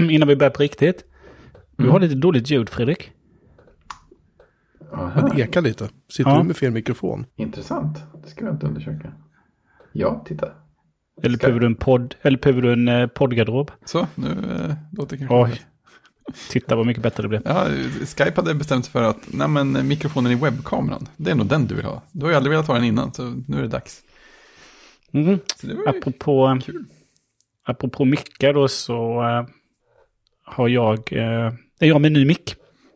innan vi börjar på riktigt. Du Mm. har lite dåligt ljud, Fredrik. Aha, Det ekar lite. Sitter Ja. du med fel mikrofon? intressant. Det ska vi inte undersöka. Ja, titta. Eller Ska- behöver du en podd, eller behöver du en eh, poddgarderob? Så, nu eh, låter det kanske... Oj. Titta vad mycket bättre det blev. Ja, Skype hade bestämt sig för att nej, men mikrofonen i webbkameran, det är nog den du vill ha. Du har ju aldrig velat ha den innan, så nu är det dags. Mhm. Så det var Apropå, kul. apropå mickar då så eh, har jag, uh, är jag med ny mick.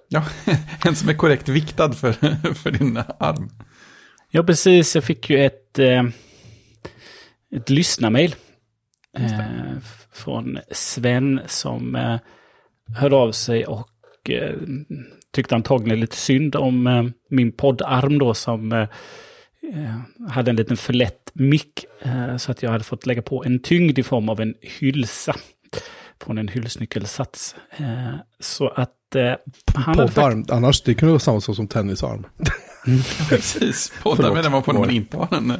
Ja, en som är korrekt viktad för, för din arm. Ja, precis. Jag fick ju ett, eh, ett lyssnarmail eh, från Sven som eh, hörde av sig och eh, tyckte antagligen lite synd om eh, min poddarm då som eh, eh, hade en liten för lätt mick. Eh, så att jag hade fått lägga på en tyngd i form av en hylsa från en hylsnyckelsats. Eh, så att eh, han Poddarm. Annars, det kunde vara samma sak som tennisarm. Precis, poddar den man får när man inte har en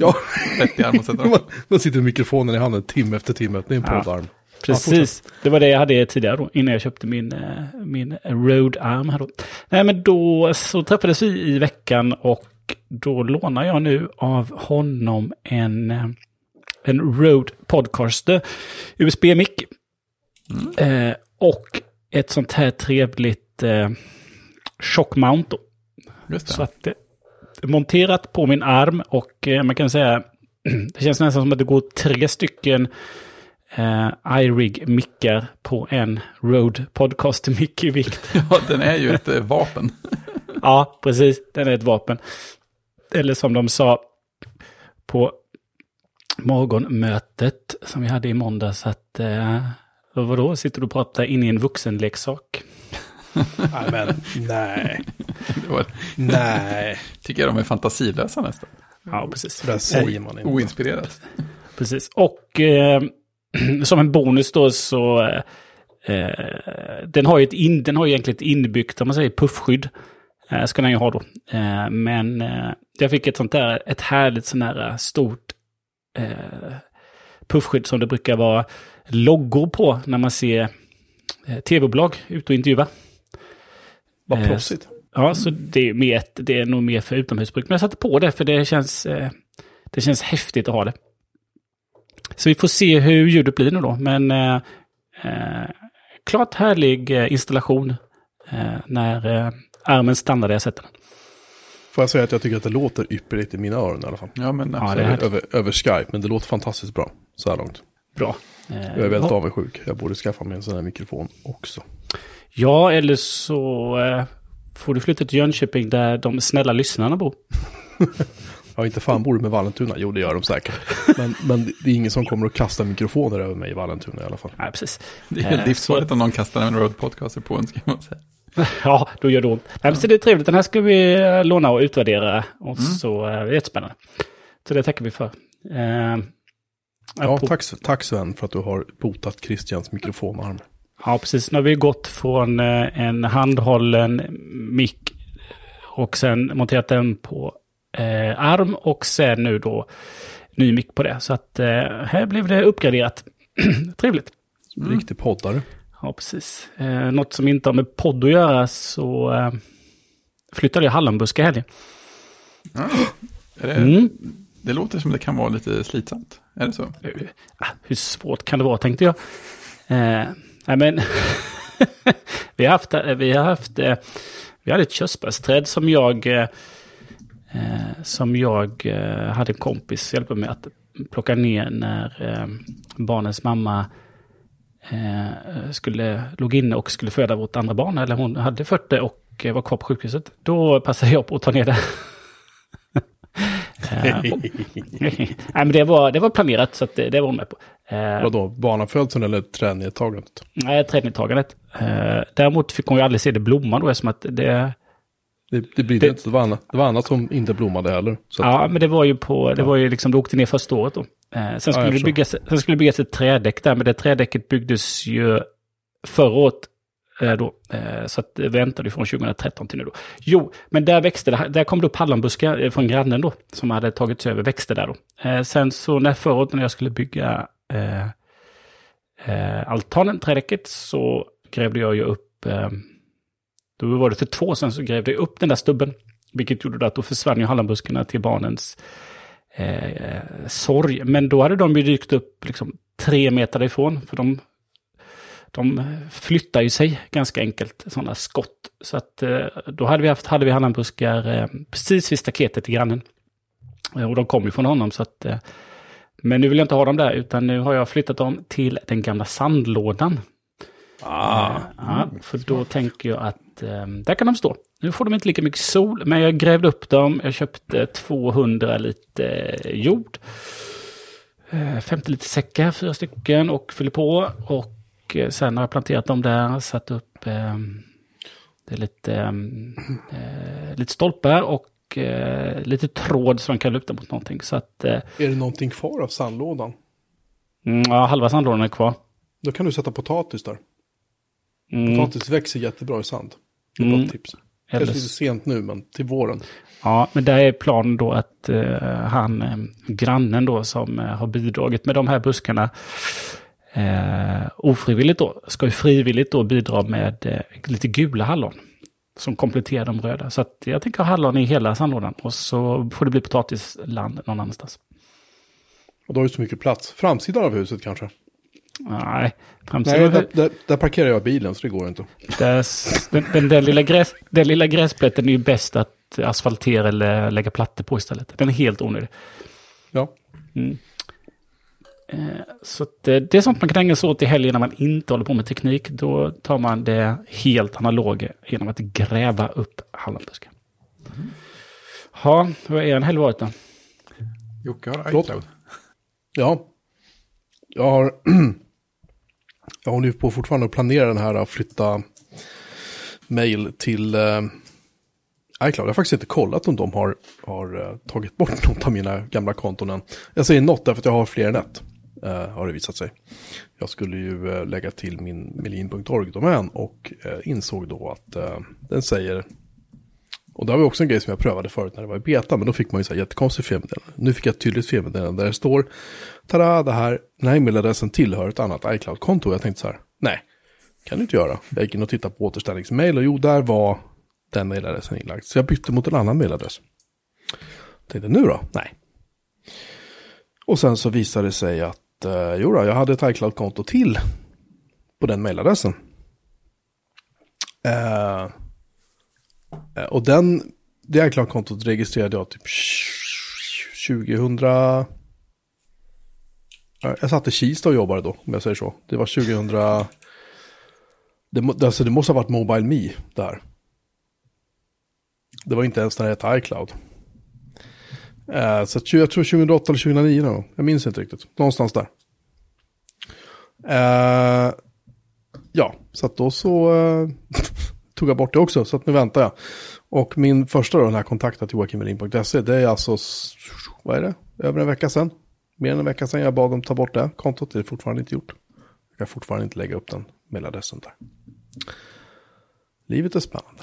Ja, vettig arm att sätta man, på. man sitter med mikrofonen i handen timme efter timme. Det är en Ja. poddarm. Precis, det var det jag hade tidigare då, innan jag köpte min, eh, min Rode-arm här då. Nej men då så träffades vi i veckan och då lånar jag nu av honom en, en Rode Podcaster USB-mick. Eh, och ett sånt här trevligt eh, chockmount då. Just Så att det är monterat på min arm och eh, man kan säga det känns nästan som att det går tre stycken eh, iRig-mickar på en Rode Podcast-mick i vikt. Ja, den är ju ett eh, vapen. ja, precis. Den är ett vapen. Eller som de sa på morgonmötet som vi hade i måndags att eh, vadå, sitter du och pratar in i en vuxenleksak? Nej, men nej. Var, Nej. tycker jag de är fantasilösa nästan. Ja, precis. Det säger man inte. Oinspirerat. Precis. Och eh, som en bonus då så... Eh, den har ju ett in, den har ju egentligen ett inbyggt, om man säger puffskydd. Eh, ska den ju ha då. Eh, men eh, jag fick ett sånt där, ett härligt sånt där stort eh, puffskydd som det brukar vara loggor på när man ser eh, tv-bolag ute och intervjua. Vad Eh, proffsigt. Ja, så det är, mer, det är nog mer för utomhusbruk. Men jag satte på det för det känns, eh, det känns häftigt att ha det. Så vi får se hur ljudet blir nu då. Men eh, klart härlig installation eh, när eh, armen stannar där jag sätter den. Får jag säga att jag tycker att det låter ypperligt i mina öron i alla fall. Ja, men Ja, absolut. det är över, över, över Skype, men det låter fantastiskt bra så här långt. Bra. Eh, Jag är väldigt ja. avundsjuk. Jag borde skaffa mig en sån här mikrofon också. Ja, eller så eh, får du flytta till Jönköping där de snälla lyssnarna bor. Ja, inte fan bor du med Vallentuna. Jo, det gör de säkert. Men, men det är ingen som kommer att kasta mikrofoner över mig i Vallentuna i alla fall. Nej, precis. Det är Eh, livsfarligt om någon kastar en road podcaster på en, ska man säga. Ja, då gör det ont. Nej, men så det är trevligt. Den här ska vi låna och utvärdera. Och så eh, det är jättespännande. Så det tackar vi för. Eh, Ja, tack, tack Sven för att du har botat Christians mikrofonarm. Ja, precis. Nu har vi gått från eh, en handhållen mick och sen monterat den på eh, arm och sen nu då ny mick på det. Så att eh, här blev det uppgraderat. Trevligt. Riktig poddare. Ja, precis. Eh, något som inte har med podd att göra så eh, flyttade jag hallonbuske i helgen. Är det, Mm. det låter som det kan vara lite slitsamt. Är det så? Ah, hur svårt kan det vara tänkte jag. Eh, nej men, vi har haft, eh, vi har haft, eh, vi hade ett körsbärsträd som jag, eh, eh som jag eh, hade en kompis hjälpa mig att plocka ner när eh, barnens mamma eh, skulle, låg inne och skulle föda vårt andra barn, eller hon hade fött det och var kvar på sjukhuset. Då passade jag på att ta ner det. Eh, Nej, men det var, det var planerat så det, det var hon med på. Eh, Vadå, barnafödseln eller trädnedtagandet? nej, trädnedtagandet. Eh, däremot fick hon ju aldrig se det blomma då eftersom att det... Det, det blir det, inte. Det var, annat, det var annat som inte blommade heller. Så att, Ja, men det var ju på... Det var ju liksom, det åkte ner första året då. Eh, sen, skulle jag det byggas, sen skulle det byggas ett trädäck där, men det trädäcket byggdes ju förra året. Eh, då. Eh, så att eh, det väntade från 2013 till nu då. Jo, men där växte det, där kom det upp hallonbuskar från grannen då, som hade tagits över, växte där då. Sen så när förut, när jag skulle bygga eh, eh, altanen, trädäcket, så grävde jag ju upp, eh, då var det för två sen så grävde jag upp den där stubben. Vilket gjorde att då försvann ju hallonbuskarna till barnens eh, sorg. Men då hade de ju dykt upp liksom tre meter ifrån. För de, de flyttar ju sig ganska enkelt, sådana skott. Så att eh, då hade vi haft hade vi hallonbuskar eh, precis vid staketet till grannen. Eh, och de kom ju från honom så att... Men nu vill jag inte ha dem där, utan nu har jag flyttat dem till den gamla sandlådan. Ah, ja, för då tänker jag att där kan de stå. Nu får de inte lika mycket sol, men jag grävde upp dem. Jag köpte 200 liter jord. Eh, 50 liter säckar, fyra stycken, och fyller på. Och eh, sen har jag planterat dem där, satt upp eh, det är lite, eh, lite stolpar och eh, lite tråd så de kan luta mot någonting. Så att, är det någonting kvar av sandlådan? mm, ja, halva sandlådan är kvar. Då kan du sätta potatis där. Mm, Potatis växer jättebra i sand. Det är Mm. ett tips. eller Kanske lite sent nu, men till våren. Ja, men där är planen då att eh, han, grannen då som eh, har bidragit med de här buskarna eh, ofrivilligt då, ska ju frivilligt då bidra med eh, lite gula hallon. Som kompletterar de röda. Så jag tänker ha hallon i hela sandlådan och så får det bli potatisland någon annanstans. Och då har du så mycket plats. Framsidan av huset kanske? Nej, Nej, framsidan. där, där, där parkerar jag bilen så det går inte. Där, den, den, den, lilla gräs, den lilla gräsplätten är ju bäst att asfaltera eller lägga plattor på istället. Den är helt onödig. Ja. Mm. Eh, Så att, eh, det är sånt man kan ägna sig åt i helgen när man inte håller på med teknik. Då tar man det helt analoga genom att gräva upp hallonbuskar. Ja, vad är en helg varit då? Jocke har Förlåt? iCloud. Ja. Jag har... jag håller ju på fortfarande att planera den här att flytta mail till eh, iCloud. Jag har faktiskt inte kollat om de har, har eh, tagit bort något av mina gamla konton än. Jag säger något därför att jag har fler än ett. Eh, har det visat sig. Jag skulle ju eh, lägga till min melin.org-domän och eh, insåg då att eh, den säger och det var också en grej som jag prövade förut när det var i beta, men då fick man ju så här jättekonstigt felmeddelande. Nu fick jag ett tydligt felmeddelande där det står, tada, det här, den här e-mailadressen tillhör ett annat iCloud-konto. Jag tänkte så här, nej, kan du inte göra. Jag gick in och tittade på återställningsmail och jo, där var den mailadressen inlagd. Så jag bytte mot en annan mailadress. Tänkte, nu då? Nej. Och sen så visade det sig att, eh, jo då, jag hade ett iCloud-konto till på den mailadressen. Eh, eh Och den, det iCloud-kontot registrerade jag typ 2000... Jag satt i Kista och jobbade då, om jag säger så. Det var 2000... Det, må- alltså det måste ha varit Mobile Me där. Det var inte ens när det hette iCloud. Eh, Så att jag tror 2008 eller 2009 då. Jag minns inte riktigt. Någonstans där. Eh, Ja, så att då så eh, tog jag bort det också. Så att nu väntar jag. Och min första då, den här kontakten till joakimmelin.se, det är alltså, vad är det, över en vecka sedan. Mer än en vecka sedan jag bad dem ta bort det kontot, det är fortfarande inte gjort. Jag kan fortfarande inte lägga upp den mailadressen där. Livet är spännande.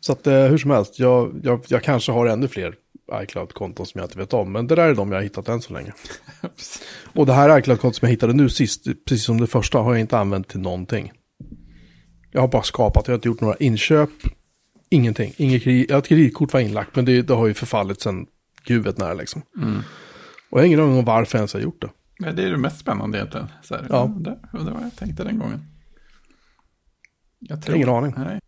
Så att hur som helst, jag, jag, jag kanske har ännu fler iCloud-konton som jag inte vet om. Men det där är de jag har hittat än så länge. Och det här iCloud-kontot som jag hittade nu sist, precis som det första, har jag inte använt till någonting. Jag har bara skapat, jag har inte gjort några inköp, ingenting. Inget kredit, ett kreditkort var inlagt, men det, det har ju förfallit sedan gud vet när liksom. Och jag har ingen aning om varför jag ens har gjort det. Ja, det är det mest spännande egentligen. Så här, Ja. Det, det var jag tänkte den gången. Jag har ingen aning. Nej.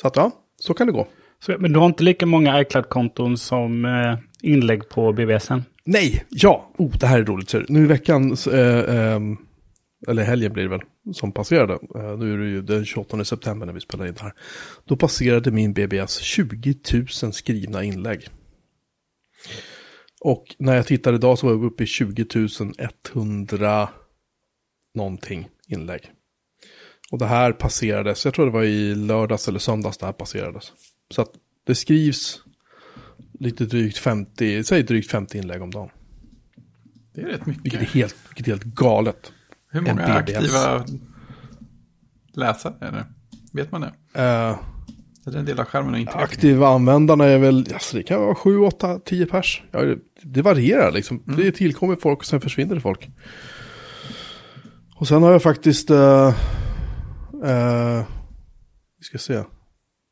Så att ja, så kan det gå. Så, men du har inte lika många iCloud-konton som eh, inlägg på BBSen? Nej, ja, oh, det här är roligt. Nu i veckan, eh, eh, eller helgen blir det väl, som passerade. Eh, nu är det ju den 28 september när vi spelar in det här. Då passerade min BBS 20 000 skrivna inlägg. Och när jag tittade idag så var jag uppe i 20 100 någonting inlägg. Och det här passerades, jag tror det var i lördags eller söndags det här passerades. Så att det skrivs lite drygt 50, säg drygt 50 inlägg om dagen. Det är rätt mycket. Vilket är helt, vilket är helt galet. Hur många aktiva läsare är det? Vet man det? Eh, Så det är en del av skärmen och inte Aktiva användarna är väl, alltså det kan vara 7, 8, 10 pers. Ja, det- det varierar liksom. Det tillkommer folk och sen försvinner det folk. Och sen har jag faktiskt, eh, eh, vi ska se.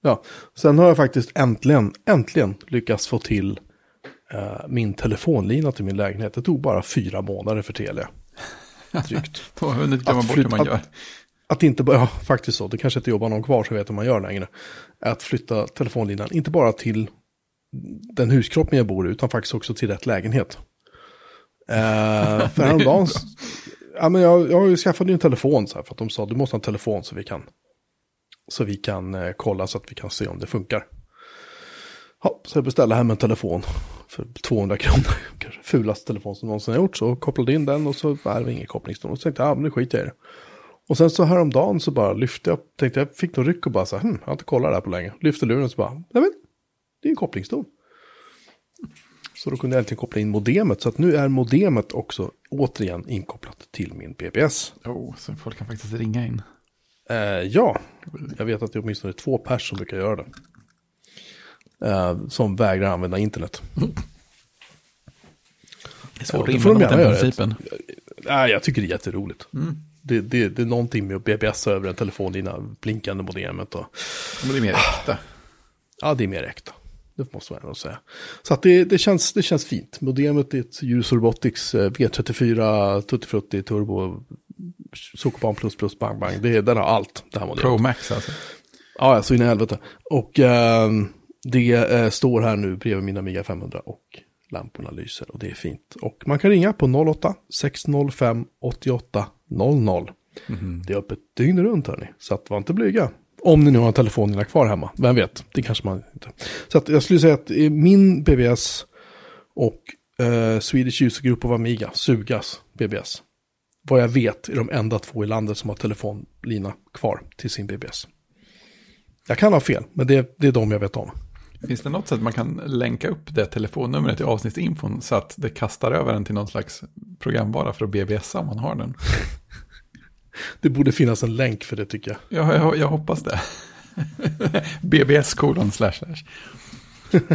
Ja, sen har jag faktiskt äntligen, äntligen lyckats få till eh, min telefonlina till min lägenhet. Det tog bara fyra månader för Telia. Drygt. Då har hunnit glömma Att bort hur man gör. Att inte bara, ja faktiskt så, det kanske inte jobbar någon kvar så vet hur man gör längre. Att flytta telefonlinan, inte bara till den huskroppen jag bor i, utan faktiskt också till rätt lägenhet. Eh, för häromdagen, ja men jag, jag har ju skaffat en telefon så här, för att de sa du måste ha en telefon så vi kan, så vi kan eh, kolla så att vi kan se om det funkar. Ja, så jag beställde hem en telefon för 200 kronor. Kanske fulaste telefon som någonsin har gjort. Så kopplade in den och så är det ingen kopplingston. Och så tänkte jag, ja men nu skiter jag i det. Och sen så häromdagen så bara lyfte jag, tänkte jag fick någon ryck och bara så här, hm, jag har inte kollat det här på länge. Lyfte luren och så bara, nej men, det är en kopplingston. Så då kunde jag äntligen koppla in modemet. Så att nu är modemet också återigen inkopplat till min PPS. Oh, så folk kan faktiskt ringa in. Eh, ja, jag vet att det är åtminstone två pers som brukar göra det. Eh, som vägrar använda internet. Det är svårt Ja, att de invända gärna den principen. Nej, jag tycker det är jätteroligt. Mm. Det, det, det är någonting med att BBS över en telefonlina, blinkande modemet och Men det är mer äkta. ja, det är mer äkta. Det måste man ändå säga. Så att det, det, känns, det känns fint. Modemet är ett Ljus Robotics eh, V34 Tutti Frutti Turbo Sockerbarn plus plus bang bang. Det, den har allt, det här. Pro Max alltså. Ja, så in i helvete. Och ehm, det eh, står här nu bredvid min Amiga 500 och lamporna lyser och det är fint. Och man kan ringa på 08 605 88 00. Det är öppet dygnet runt hörni, så att var inte blyga. Om ni nu har telefonerna kvar hemma, vem vet, det kanske man inte. Så att jag skulle säga att eh, min BBS och eh, Swedish User Group of Amiga, Sugas BBS, vad jag vet är de enda två i landet som har telefonlina kvar till sin BBS. Jag kan ha fel, men det, det är de jag vet om. Finns det något sätt man kan länka upp det telefonnumret i avsnittsinfon så att det kastar över den till någon slags programvara för att BBSa om man har den? Det borde finnas en länk för det tycker jag. Ja, jag, jag hoppas det. BBS kolon slash slash.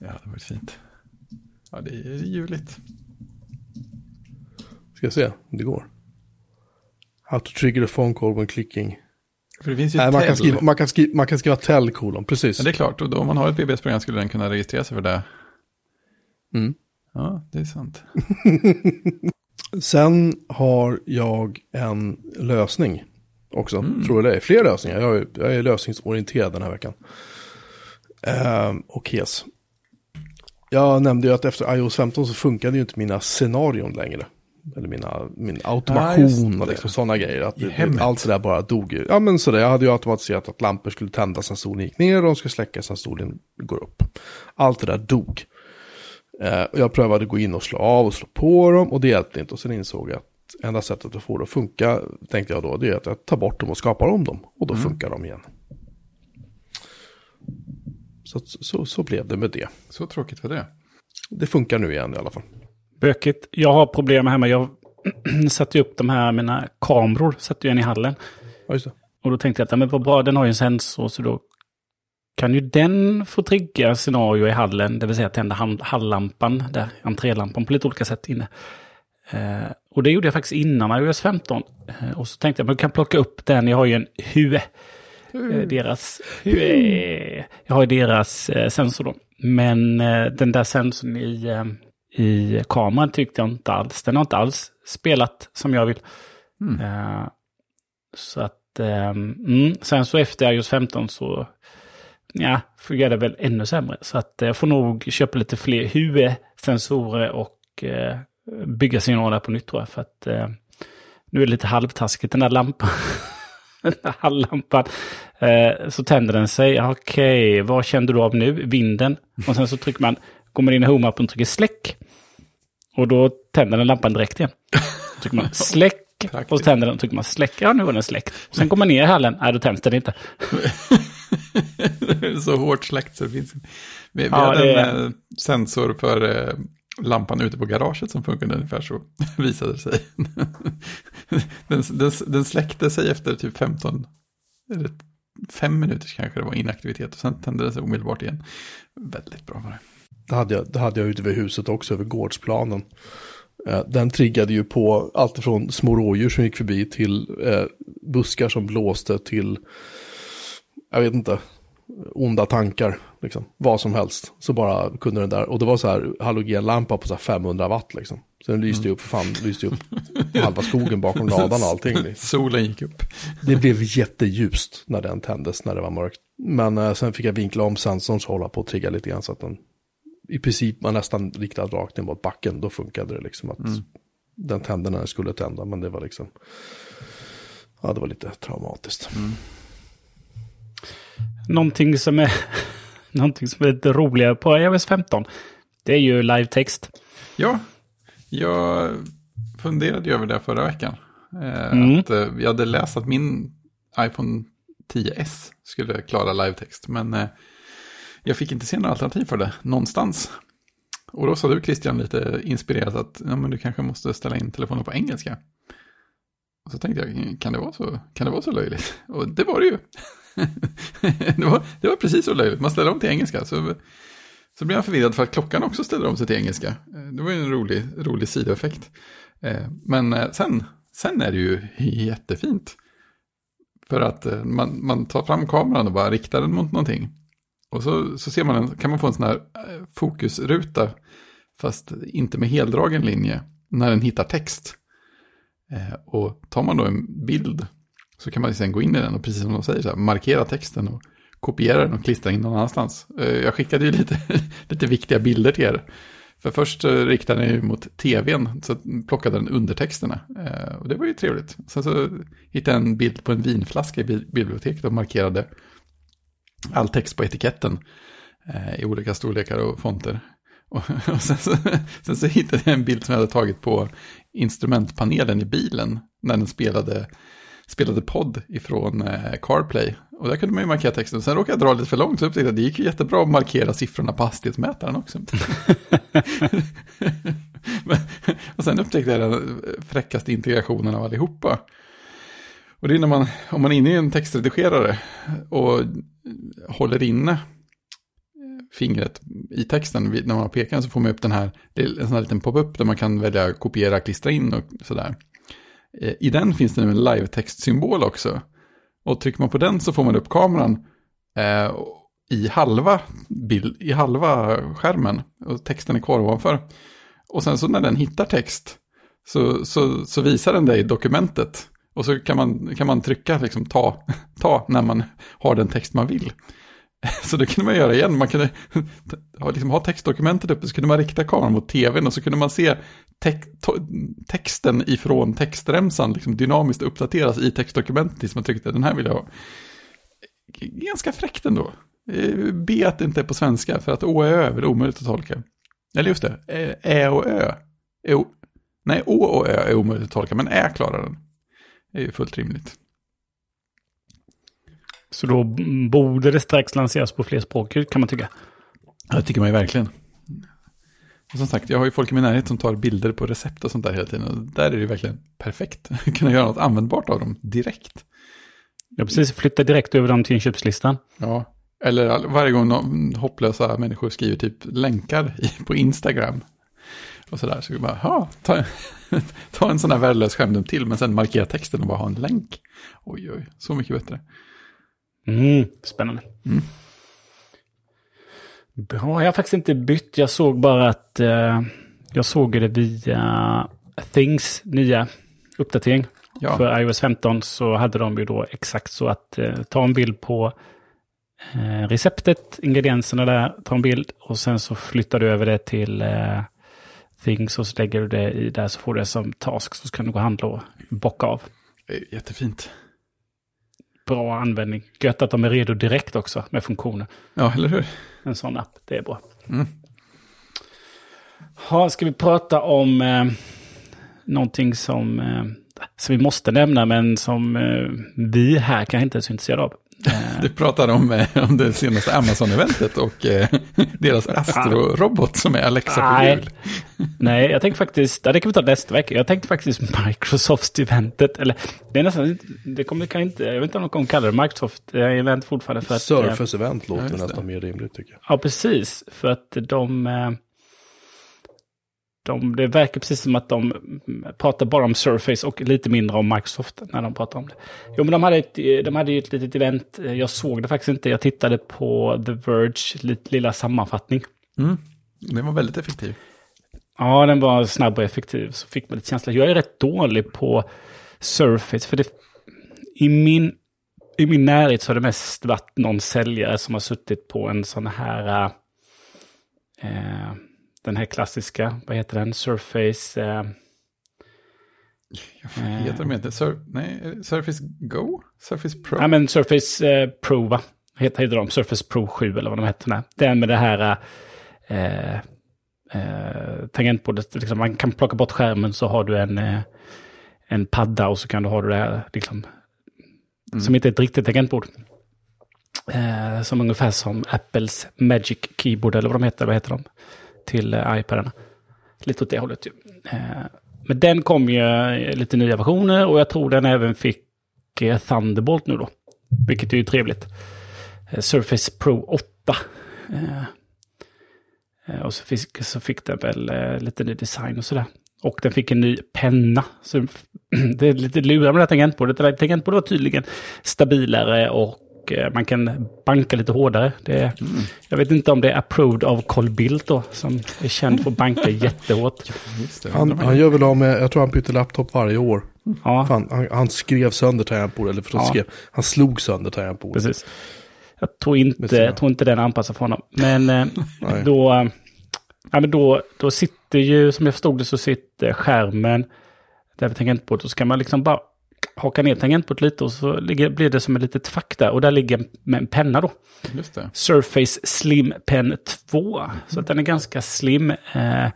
Ja, det var fint. Ja, det är juligt. Ska jag se om det går. How to trigger a phone call when clicking. För det finns ju Nej, man, kan skriva, man, kan skriva, man kan skriva tell kolon, precis. Ja, det är klart, och då, om man har ett BBS-program skulle den kunna registrera sig för det. Mm. Ja, det är sant. Sen har jag en lösning också. Tror jag det är. Fler lösningar. Jag är, jag är lösningsorienterad den här veckan. Ehm, och hes. Jag nämnde ju att efter iOS 15 så funkade ju inte mina scenarion längre. Eller mina, min Ja, automation och det. liksom sådana grejer. Att det, allt det där bara dog. Ja men sådär, jag hade ju automatiserat att lampor skulle tändas när solen gick ner och de skulle släckas när solen går upp. Allt det där dog. Eh, och jag prövade gå in och slå av och slå på dem och det hjälpte inte. Och sen insåg jag att enda sättet att få det att funka, tänkte jag då, det är att jag tar bort dem och skapar om dem. Och då funkar de igen. Så, så, så blev det med det. Så tråkigt för det. Det funkar nu igen i alla fall. Bökigt. Jag har problem hemma. Jag satte upp de här, mina kameror, satte ju en i hallen. Ja. Och då tänkte jag att men vad bra, den har ju en sensor så då kan ju den få trigga scenario i hallen, det vill säga tända halllampan, där entrélampan på lite olika sätt inne. Eh, och det gjorde jag faktiskt innan iOS 15. Eh, och så tänkte jag, man kan plocka upp den, jag har ju en HUE. Eh, deras HUE. Jag har ju deras eh, sensor då. Men eh, den där sensorn i, eh, i kameran tyckte jag inte alls. Den har inte alls spelat som jag vill. Eh, så att, ehm, mm, sen så efter iOS 15 så, ja, fungerar det väl ännu sämre. Så att jag får nog köpa lite fler HUE-sensorer och eh, bygga signaler på nytt tror jag. För att eh, nu är det lite halvtaskigt den där lampan. den där halvlampan. Eh, så tänder den sig. Okej, vad kände du av nu? Vinden. Och sen så trycker man, går man in i home-appen och trycker släck. Och då tänder den lampan direkt igen. Då trycker man släck. Och så tänder den och trycker man släck. Ja, nu var den släckt. Och sen kommer man ner i hallen. Nej, då tänds den inte. Det är så hårt släckt så det finns Vi, vi Ja, hade en eh, sensor för eh, lampan ute på garaget som funkade ungefär så, visade det sig. den, den, den släckte sig efter typ 15 eller fem minuter kanske det var inaktivitet och sen tände det sig omedelbart igen. Väldigt bra var det. Det hade jag, det hade jag ute vid huset också, över gårdsplanen. Eh, Den triggade ju på allt från små rådjur som gick förbi till eh, buskar som blåste till, jag vet inte, onda tankar. Liksom. Vad som helst. Så bara kunde den där, och det var så här halogenlampa på så här 500 watt liksom. Så den lyste ju upp, för fan, lyste upp halva skogen bakom ladan och allting. Solen gick upp. Det blev jätteljust när den tändes, när det var mörkt. Men eh, sen fick jag vinkla om sensorn så hålla på att trigga lite grann så att den i princip var nästan riktad rakt ner mot backen. Då funkade det liksom att den tände när den skulle tända. Men det var liksom, ja det var lite traumatiskt. Någonting som är, någonting som är lite roligare på iOS 15. Det är ju live-text. Ja, jag funderade ju över det förra veckan. Eh, Mm. Att, eh, jag hade läst att min iPhone 10S skulle klara live-text. Men eh, jag fick inte se några alternativ för det någonstans. Och då sa du Christian lite inspirerat att ja, men du kanske måste ställa in telefonen på engelska. Och så tänkte jag, kan det vara så, kan det vara så löjligt? Och det var det ju. det, var, det var precis så löjligt. Man ställer om till engelska. Så, så blev jag förvirrad för att klockan också ställer om sig till engelska. Det var ju en rolig, rolig sidoeffekt. Eh, men eh, sen, sen är det ju jättefint. För att eh, man, man tar fram kameran och bara riktar den mot någonting. Och så, så ser man en, kan man få en sån här eh, fokusruta, fast inte med heldragen linje, när den hittar text. Eh, Och tar man då en bild så kan man sen gå in i den och precis som de säger, så här, markera texten och kopiera den och klistra in någon annanstans. Eh, Jag skickade ju lite, lite viktiga bilder till er. För först eh, riktade den ju mot tvn, så plockade den undertexterna. Eh, Och det var ju trevligt. Sen så hittade jag en bild på en vinflaska i bi- biblioteket och markerade all text på etiketten eh, i olika storlekar och fonter. Och, och sen, så, sen så hittade jag en bild som jag hade tagit på instrumentpanelen i bilen när den spelade, spelade podd ifrån eh, CarPlay. Och där kunde man ju markera texten. Sen råkade jag dra lite för långt så upptäckte jag att det gick ju jättebra att markera siffrorna på hastighetsmätaren också. Och sen upptäckte jag den fräckaste integrationen av allihopa. Och det är när man, om man är inne i en textredigerare och håller inne fingret i texten när man har pekaren så får man upp den här, det är en sån här liten pop-up där man kan välja kopiera, klistra in och sådär. Eh, I den finns det nu en live-textsymbol också. Och trycker man på den så får man upp kameran eh, i, halva bild, i halva skärmen och texten är kvar ovanför. Och sen så när den hittar text så, så, så visar den dig dokumentet. Och så kan man, kan man trycka, liksom ta, ta när man har den text man vill. Så det kunde man göra igen. Man kunde ha, liksom, ha textdokumentet uppe så kunde man rikta kameran mot tvn och så kunde man se tex- to- texten ifrån textremsan liksom dynamiskt uppdateras i textdokumentet tills man tryckte den här vill jag ha. Ganska fräckt ändå. Eh, B att det inte är på svenska för att Å och Ö är väl omöjligt att tolka. Eller just det, eh, Ä- och Ö. o- Nej, Å och Ö är omöjligt att tolka men Ä klarar den. Är ju fullt rimligt. Så då borde det strax lanseras på fler språk kan man tycka. Ja, det tycker man ju verkligen. Och som sagt, jag har ju folk i min närhet som tar bilder på recept och sånt där hela tiden. Och där är det ju verkligen perfekt. Kunna göra något användbart av dem direkt. Har precis flyttat direkt över dem till inköpslistan. Ja, eller varje gång någon hopplösa människor skriver typ länkar på Instagram. Och sådär, så bara, ja, ta, ta en sån här värdelös skärmdump till, men sen markera texten och bara ha en länk. Oj, oj, så mycket bättre. Mm, spännande. Mm. Bra, jag har faktiskt inte bytt. Jag såg bara att eh, jag såg det via Things nya uppdatering. Ja, För iOS 15 så hade de ju då exakt så att eh, ta en bild på eh, receptet, ingredienserna där, ta en bild och sen så flyttar du över det till eh, Things och så lägger du det i där så får du det som task så kan du gå och handla och bocka av. jättefint. Bra användning. Gött att de är redo direkt också med funktioner. Ja, eller hur? En sån app, det är bra. Mm. Ha, ska vi prata om eh, någonting som, eh, som vi måste nämna men som eh, vi här kanske inte är så intresserade av. Du pratar om, eh, om det senaste Amazon-eventet och eh, deras Astro-robot som är Alexa på Nej. hjul. Nej, jag tänkte faktiskt, det kan vi ta nästa vecka. Jag tänkte faktiskt Microsoft-eventet, eller det är nästan, det kommer kan inte, jag vet inte om de kommer kalla det Microsoft-event fortfarande. För att, eh, Surface event låter nästan mer rimligt tycker jag. Ja, precis. För att de, eh, de... Det verkar precis som att de pratar bara om Surface och lite mindre om Microsoft när de pratar om det. Jo, men de hade, ett, de hade ju ett litet event. Jag såg det faktiskt inte. Jag tittade på The Verge lilla sammanfattning. Mm. Den var väldigt effektiv. Ja, den var snabb och effektiv. Så fick man lite känsla. Jag är rätt dålig på Surface. För det, i, min, I min närhet så har det mest varit någon säljare som har suttit på en sån här... Eh, den här klassiska, vad heter den? Surface... Eh, heter de inte? Sur nej, Surface Go? Surface Pro? ja, men Surface eh, Pro, va? Heter, heter de Surface Pro 7 eller vad de heter? Den med det här... Eh, eh, tangentbordet. Liksom, man kan plocka bort skärmen så har du en, eh, en padda och så kan du ha det där liksom, som inte är ett riktigt tangentbord. Eh, som ungefär som Apples Magic Keyboard eller vad de heter. Vad heter de? Till eh, iPadarna. Lite åt det hållet ju. Eh, men den kom ju eh, lite nya versioner och jag tror den även fick eh, Thunderbolt nu då. Vilket är ju trevligt. Surface Pro 8. Och så fick, så fick den väl lite ny design och sådär. Och den fick en ny penna. Så det är lite lurigt med det här tangentbordet. Det här tangentbordet var tydligen stabilare och eh, man kan banka lite hårdare. Det är, Jag vet inte om det är approved av Carl Bildt då, som är känd för att banka jättehårt. Det, Han, han gör väl av med, jag tror han byter laptop varje år. Ja, Fan, han, han skrev sönder tangentbordet, eller förlåt, Ja. skrev, han slog sönder tangentbordet. precis. Jag tror inte, jag tror inte den är anpassad för honom. Men eh, då, eh, ja, men då, då sitter ju, som jag förstod det, så sitter skärmen där vid tangentbordet. Och så kan man liksom bara haka ner tangentbordet lite och så ligger, blir det som ett litet fack där. Och där ligger en, en penna då. Surface Slim Pen 2. Så att den är ganska slim. Eh,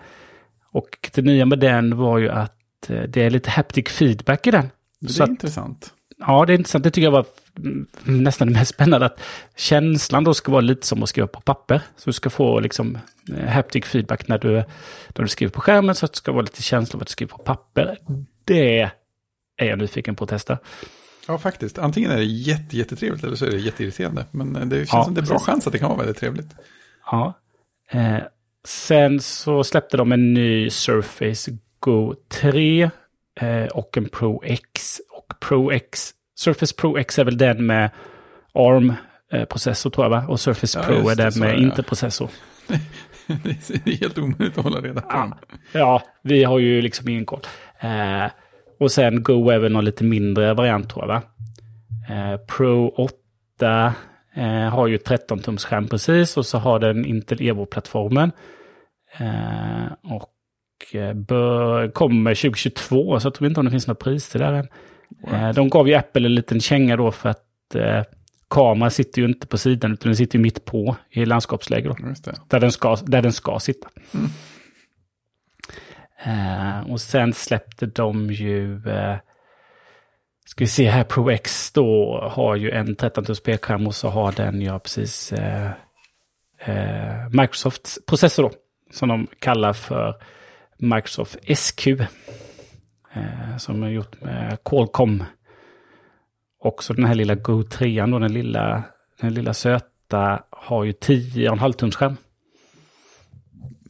och det nya med den var ju att eh, det är lite haptic feedback i den. Det Så är att, intressant. Ja, det är intressant. Det tycker jag var mm, nästan det mest spännande. Att känslan då ska vara lite som att skriva på papper. Så du ska få liksom eh, haptic feedback när du, när du skriver på skärmen. Så att det ska vara lite känsla av att du skriver på papper. Det är jag nyfiken på att testa. Ja, faktiskt. Antingen är det jätte, jättetrevligt eller så är det jätteirriterande. Men eh, det känns Ja, som det är bra precis. chans att det kan vara väldigt trevligt. Ja. Eh, sen så släppte de en ny Surface Go 3 eh, och en Pro X. Och Pro X, Surface Pro X är väl den med ARM-processor tror jag va? Och Surface Ja, Pro är den med inte-processor. det är helt omöjligt att hålla reda på. Ja, ja, vi har ju liksom ingen koll. Eh, och sen Go är väl någon lite mindre variant tror jag va? Eh, Pro 8 eh, har ju 13-tums skärm precis och så har den Intel Evo-plattformen. Eh, och eh, bör, kommer 2022 så jag tror inte om det finns några priser där än. Eh, de gav ju Apple en liten känga då för att eh, kameran sitter ju inte på sidan utan den sitter ju mitt på i landskapsläge då. Där den ska, där den ska sitta. Eh, och sen släppte de ju, eh, ska vi se här, Pro X då har ju en 13 tums p-skärm och så har den ju precis eh, eh, Microsofts processor då. Som de kallar för Microsoft SQ. Eh, som är gjort med Qualcomm. Också den här lilla Go 3 då, den lilla, den lilla söta, har ju 10,5 tums skärm.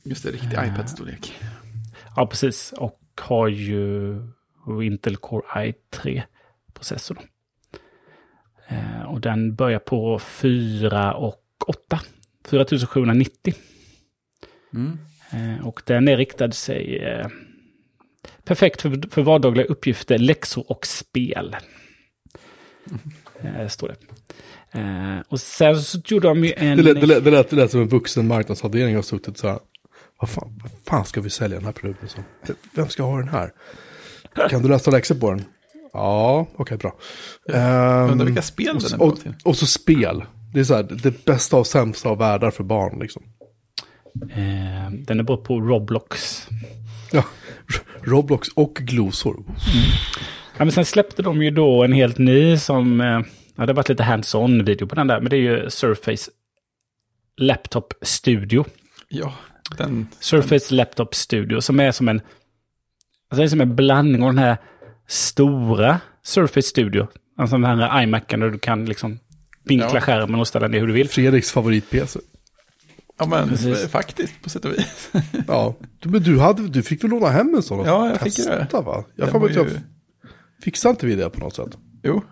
Just det, riktig Eh. iPad-storlek. Ja, precis. Och har ju Intel Core i3-processor. då. Eh, och den börjar på 4 och 8. 4790. Mm. Eh, och den är riktad sig eh, perfekt för, för vardagliga uppgifter, läxor och spel. Eh, står det. Eh, och sen så gjorde de ju en... Det lät, det, lät, det, lät, det lät som en vuxen marknadsavdelning har suttit så här. Vad fan, vad fan ska vi sälja den här produkten som? Vem ska ha den här? Kan du läsa läxor på den? Ja, okej bra. Ehm, Undrar vilka spel och, den är bra och, till. och så spel. Det är så här, det bästa av sämsta av världar för barn liksom. Eh, den är bara på Roblox. Ja, Roblox och glosor. Ja, men sen släppte de ju då en helt ny som... Eh, Ja, det har varit lite hands-on video på den där, men det är ju Surface Laptop Studio. Ja, den... Surface Laptop Studio som är som en, alltså det är som en blandning av den här stora Surface Studio. Alltså den här iMacen där du kan liksom vinkla Ja. skärmen och ställa ner hur du vill. Fredriks favorit-PC. Ja, men Precis. faktiskt på sätt och vis. Ja, men du, hade, du fick väl låna hem en sån? Ja, jag fick ju det. va? Jag Den att jag ju- fixade inte vi det på något sätt. Jo,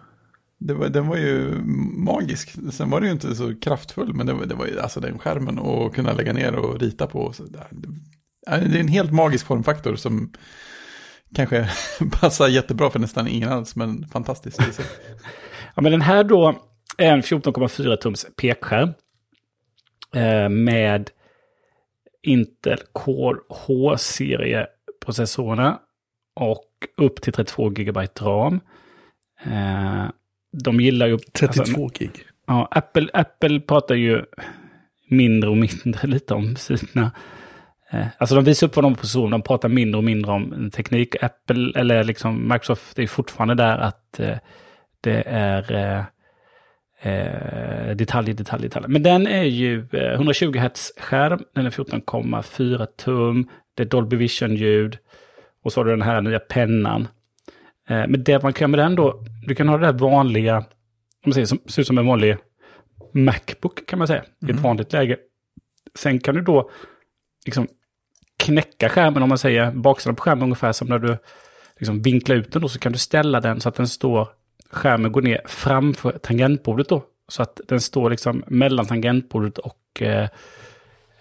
det var, den var ju magisk. Sen var det ju inte så kraftfull, men det var, det var ju alltså den skärmen och kunna lägga ner och rita på. Så. Det är en helt magisk formfaktor som kanske passar jättebra för nästan ingen alls, men fantastiskt. Ja, men den här då är en 14,4 tums pekskärm. Eh, med Intel Core H-serieprocessorerna och upp till 32 GB RAM. Eh, de gillar ju... 32 alltså, gig. Ja, Apple, Apple pratar ju mindre och mindre lite om sina... Eh, alltså de visar upp vad de på zoom, de pratar mindre och mindre om teknik. Apple, eller liksom Microsoft, är fortfarande där att eh, det är eh, eh, detaljer, detaljer, detaljer. Men den är ju eh, 120 Hz skärm, den är 14,4 tum, det är Dolby Vision-ljud och så har du den här nya pennan. Eh, men det man kan med den då, du kan ha det där vanliga, om man säger, som ser ut som en vanlig Macbook kan man säga, i ett vanligt läge. Sen kan du då liksom knäcka skärmen om man säger baksidan på skärmen ungefär som när du liksom vinklar ut den då så kan du ställa den så att den står, skärmen går ner framför tangentbordet då. Så att den står liksom mellan tangentbordet och, eh,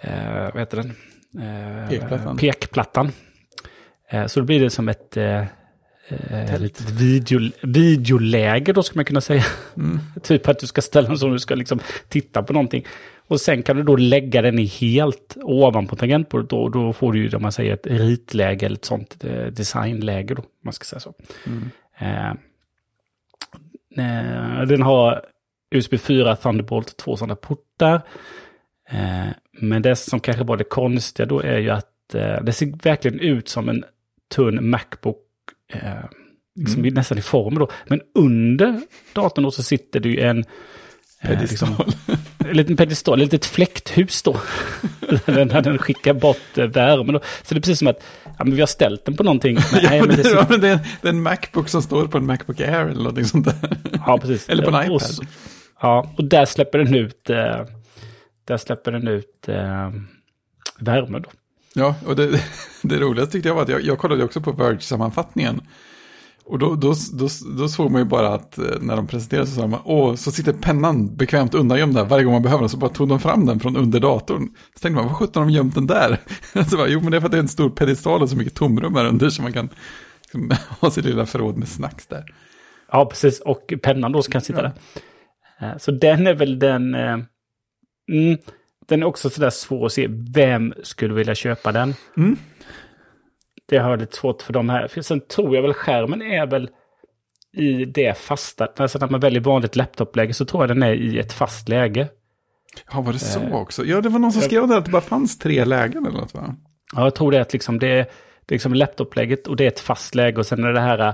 eh, vad heter den? Eh, Pekplattan. Pekplattan. Eh, så då blir det som ett eh, litet video, videoläge då ska man kunna säga. typ att du ska ställa den så du ska liksom titta på någonting. Och sen kan du då lägga den i helt ovanpå tangentbordet då. Och då får du ju, om man säger, ett ritläge eller ett sånt eh, designläge då. Man ska säga så. Eh, eh, den har USB 4 Thunderbolt, två sådana portar. Eh, men det som kanske var det konstiga då är ju att eh, det ser verkligen ut som en tunn Macbook. Eh, liksom i- nästan i form då. Men under datorn då så sitter det ju en... eh, liksom, en liten pedestal, ett litet fläkthus då. där den, skickar bort eh, värmen då. Så det är precis som att ja, men vi har ställt den på någonting. Men, nej, ja, men det, det, sitter- ja, men det, är, det är en Macbook som står på en Macbook Air eller någonting sånt där. Ja, precis. Eller på en Och iPad. så- Ja, och där släpper den ut, eh, där släpper den ut eh, värme då. Ja, och det, det roligaste tyckte jag var att jag, jag kollade också på Verge-sammanfattningen. Och då, då, då, då såg man ju bara att eh, när de presenterade så sa de, åh, så sitter pennan bekvämt undangömd där varje gång man behöver den, så bara tog de fram den från under datorn. Så tänkte man, vad sjutton har de gömt den där? så bara, jo, men det är för att det är en stor pedestal och så mycket tomrum här under så man kan liksom, ha sitt lilla förråd med snacks där. Ja, precis. Och pennan då kan sitta Ja. där. Eh, Så den är väl den... Eh, mm, den är också sådär svår att se. Vem skulle vilja köpa den? Mm. Det har jag lite svårt för de här. För sen tror jag väl skärmen är väl i det fasta. Alltså när man väljer vanligt laptopläge så tror jag den är i ett fast läge. Ja, var det så också? Ja, det var någon som skrev där att det bara fanns tre lägen eller något va? Ja, jag tror det är att liksom det är, det är liksom laptopläget och det är ett fast läge och sen är det här eh,